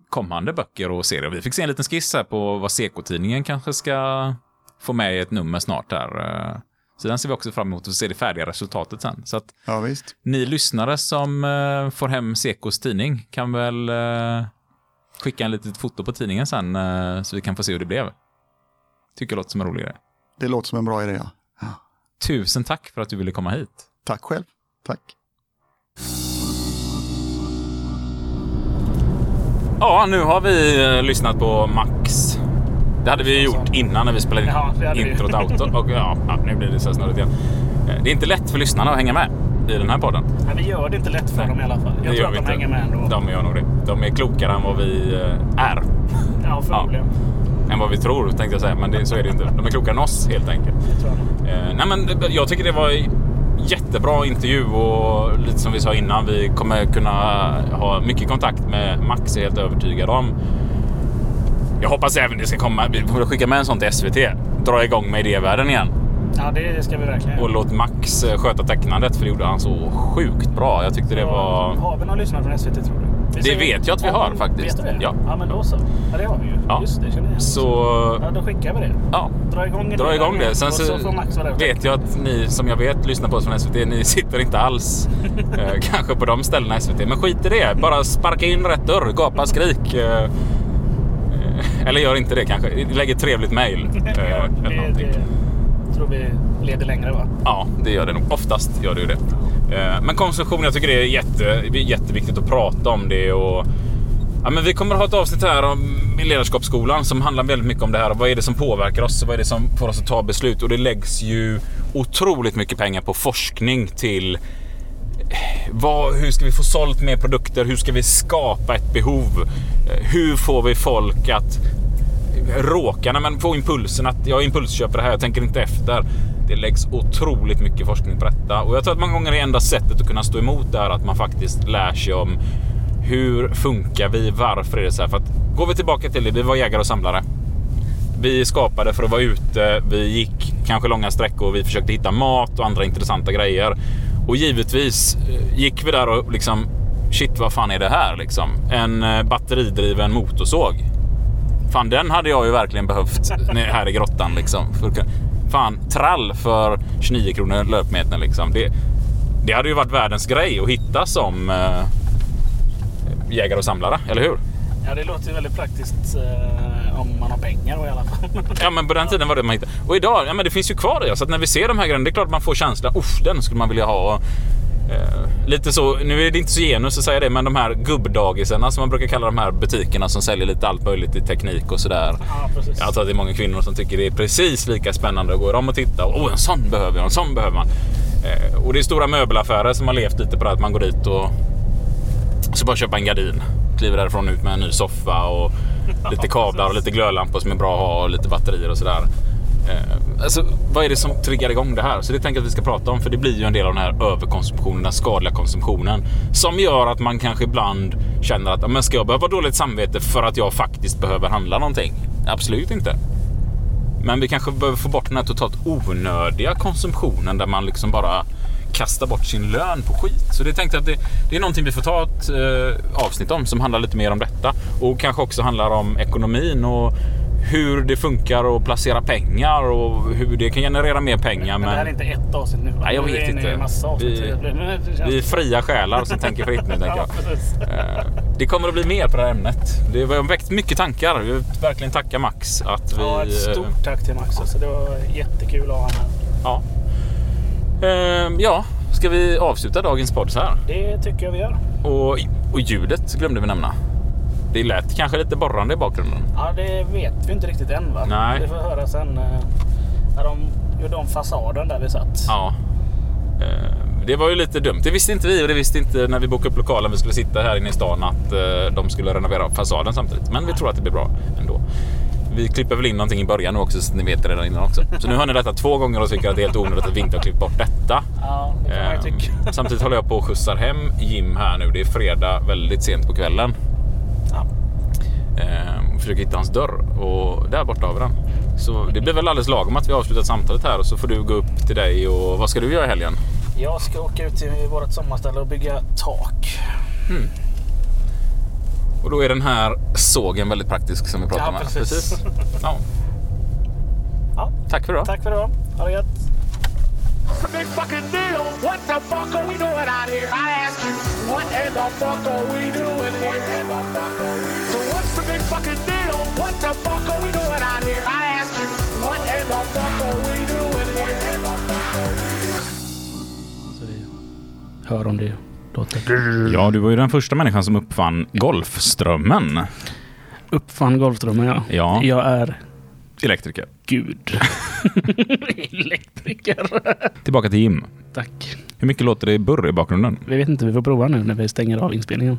kommande böcker och serier. Vi fick se en liten skiss här på vad Seko-tidningen kanske ska få med i ett nummer snart här. Eh, Så den ser vi också fram emot att se det färdiga resultatet sen. Så att Ja, ni lyssnare som eh, får hem Sekos tidning kan väl eh, skicka en litet foto på tidningen sen eh, så vi kan få se hur det blev. Tycker jag låter som en rolig grej. Det låter som en bra idé. Ja. Tusen tack för att du ville komma hit. Tack själv. Tack. Ja, nu har vi eh, lyssnat på Max. Det hade vi gjort innan när vi spelade in Ja, introt auto. Och ja, ja, nu blir det så snurrigt igen. Eh, Det är inte lätt för lyssnarna att hänga med i den här podden. Men vi gör det inte lätt för dem i alla fall. Jag Det tror att de inte. hänger med ändå. De gör nog det. De är klokare än vad vi eh, är. Ja, förmodligen. Än vad vi tror, tänkte jag säga. Men det, så är det inte. De är klokare än oss, helt enkelt. Eh, nej, men jag tycker det var jättebra intervju och lite som vi sa innan, vi kommer kunna ha mycket kontakt med Max, är helt övertygad om. Jag hoppas även det ska komma, vi får skicka med en sån till SVT. Dra igång med idévärlden igen. Ja, det ska vi verkligen Och låt Max eh, sköta tecknandet, för det gjorde han så sjukt bra. Jag tyckte det var... Har vi någon lyssnare från SVT tror du? Vi Det vet jag att vi har, men faktiskt. Vet du det? Ja. ja, men då så. Ja, det har vi ju. Ja. Just det, känner jag. Så... Ja, då skickar vi det. Ja, Dra igång Dra idén igång det. Sen så, så vet jag att ni som jag vet lyssnar på oss från SVT, ni sitter inte alls eh, kanske på de ställena i SVT. Men skit i det. Bara sparka in rätt dörr. Gapa, skrik. Eh, eh, eller gör inte det kanske. Lägg ett trevligt mejl. Eh, det, det tror vi leder längre va? Ja, det gör det nog. Oftast gör det ju det. Eh, men konsumtion, jag tycker det är jätte, jätteviktigt att prata om det. Och, ja, men vi kommer att ha ett avsnitt här om ledarskapsskolan som handlar väldigt mycket om det här. Vad är det som påverkar oss? Vad är det som får oss att ta beslut? Och det läggs ju otroligt mycket pengar på forskning till eh, vad, hur ska vi få sålt mer produkter? Hur ska vi skapa ett behov? Eh, hur får vi folk att råka nej, men få impulsen att jag impulsköper det här, jag tänker inte efter. Det läggs otroligt mycket forskning på detta och jag tror att många gånger är enda sättet att kunna stå emot det här att man faktiskt lär sig om hur funkar vi? Varför är det så här? För att går vi tillbaka till det, vi var jägare och samlare. Vi skapade för att vara ute, vi gick kanske långa sträckor, vi försökte hitta mat och andra intressanta grejer. Och givetvis eh, gick vi där och liksom shit vad fan är det här liksom? En eh, batteridriven motorsåg. Fan, den hade jag ju verkligen behövt här i grottan liksom. Fan, trall för 29 kronor löpmetern liksom. Det, det hade ju varit världens grej att hitta som eh, jägare och samlare, eller hur? Ja, det låter ju väldigt praktiskt eh, om man har pengar då, i alla fall. Ja, men på den tiden var det man hittade. Och idag, ja men det finns ju kvar det. Så att när vi ser de här grejerna, det är klart att man får känslan, usch, den skulle man vilja ha. Eh, lite så, nu är det inte så genus att säga det, men de här gubbdagisarna som man brukar kalla de här butikerna som säljer lite allt möjligt i teknik och sådär. Ja, precis. Jag tror att det är många kvinnor som tycker det är precis lika spännande att gå om och titta. Åh, en sån behöver jag, en sån behöver man. Eh, och det är stora möbelaffärer som har levt lite på det att man går dit och så bara köpa en gardin. Kliver därifrån ut med en ny soffa och lite kablar och lite glödlampor som är bra att ha och lite batterier och sådär. Eh, alltså, vad är det som triggar igång det här? Så det tänker jag att vi ska prata om för det blir ju en del av den här överkonsumtionen, den skadliga konsumtionen som gör att man kanske ibland känner att men ska jag behöva dåligt samvete för att jag faktiskt behöver handla någonting? Absolut inte. Men vi kanske behöver få bort den här totalt onödiga konsumtionen där man liksom bara kastar bort sin lön på skit. Så det tänkte jag att det, det är någonting vi får ta ett eh, avsnitt om som handlar lite mer om detta och kanske också handlar om ekonomin och hur det funkar att placera pengar och hur det kan generera mer pengar. Men det här är inte ett avsnitt nu va? Nej, jag vet inte. Vi- men Vi är fria själar som tänker fritt nu, tänker Ja, jag. precis. Eh, Det kommer att bli mer på det här ämnet. Det har väckt mycket tankar. Vi vill verkligen tacka Max att vi... Ja, ett eh, stort tack till Max. Alltså, det var jättekul att ha honom. Ja. Eh, ja, ska vi avsluta dagens podd så här? Det tycker jag vi gör. Och, och ljudet glömde vi nämna. Det lät kanske lite borrande i bakgrunden. Ja, det vet vi inte riktigt än va? Nej. Vi får höra sen eh, när de gjorde om fasaden där vi satt. Ja. Eh, Det var ju lite dumt. Det visste inte vi och det visste inte när vi bokade upp lokalen vi skulle sitta här inne i stan att eh, de skulle renovera fasaden samtidigt. Men vi tror att det blir bra ändå. Vi klipper väl in någonting i början nu också så ni vet det redan innan också. Så nu hör ni detta två gånger och tycker att det är helt onödigt att vi inte har klippt bort detta. Ja, det Ehm, tycka. Samtidigt håller jag på och skjutsar hem Jim här nu. Det är fredag väldigt sent på kvällen. Ehm, och försöker hitta hans dörr och där borta har vi den. Så det blir väl alldeles lagom att vi avslutat samtalet här och så får du gå upp till dig och vad ska du göra i helgen? Jag ska åka ut till vårt sommarställe och bygga tak. Och då är den här sågen väldigt praktisk som vi pratade Ja, om. här. precis. Ja. Ja, Tack för idag. tack för idag. Ha det gött. Big fucking deal. What the fuck are we doing out here? I ask you, what in the fuck are we doing here? So what's the big fucking deal? What the fuck are we doing out here? I ask you, what in the fuck are we doing here? Så vi hör om det låter. Ja, du var ju den första människan som uppfann Golfströmmen. Uppfann Golfströmmen ja. Ja. Jag är Elektriker. Gud. Elektriker. Tillbaka till Jim. Tack. Hur mycket låter det i burr i bakgrunden? Vi vet inte, vi får prova nu när vi stänger av inspelningen.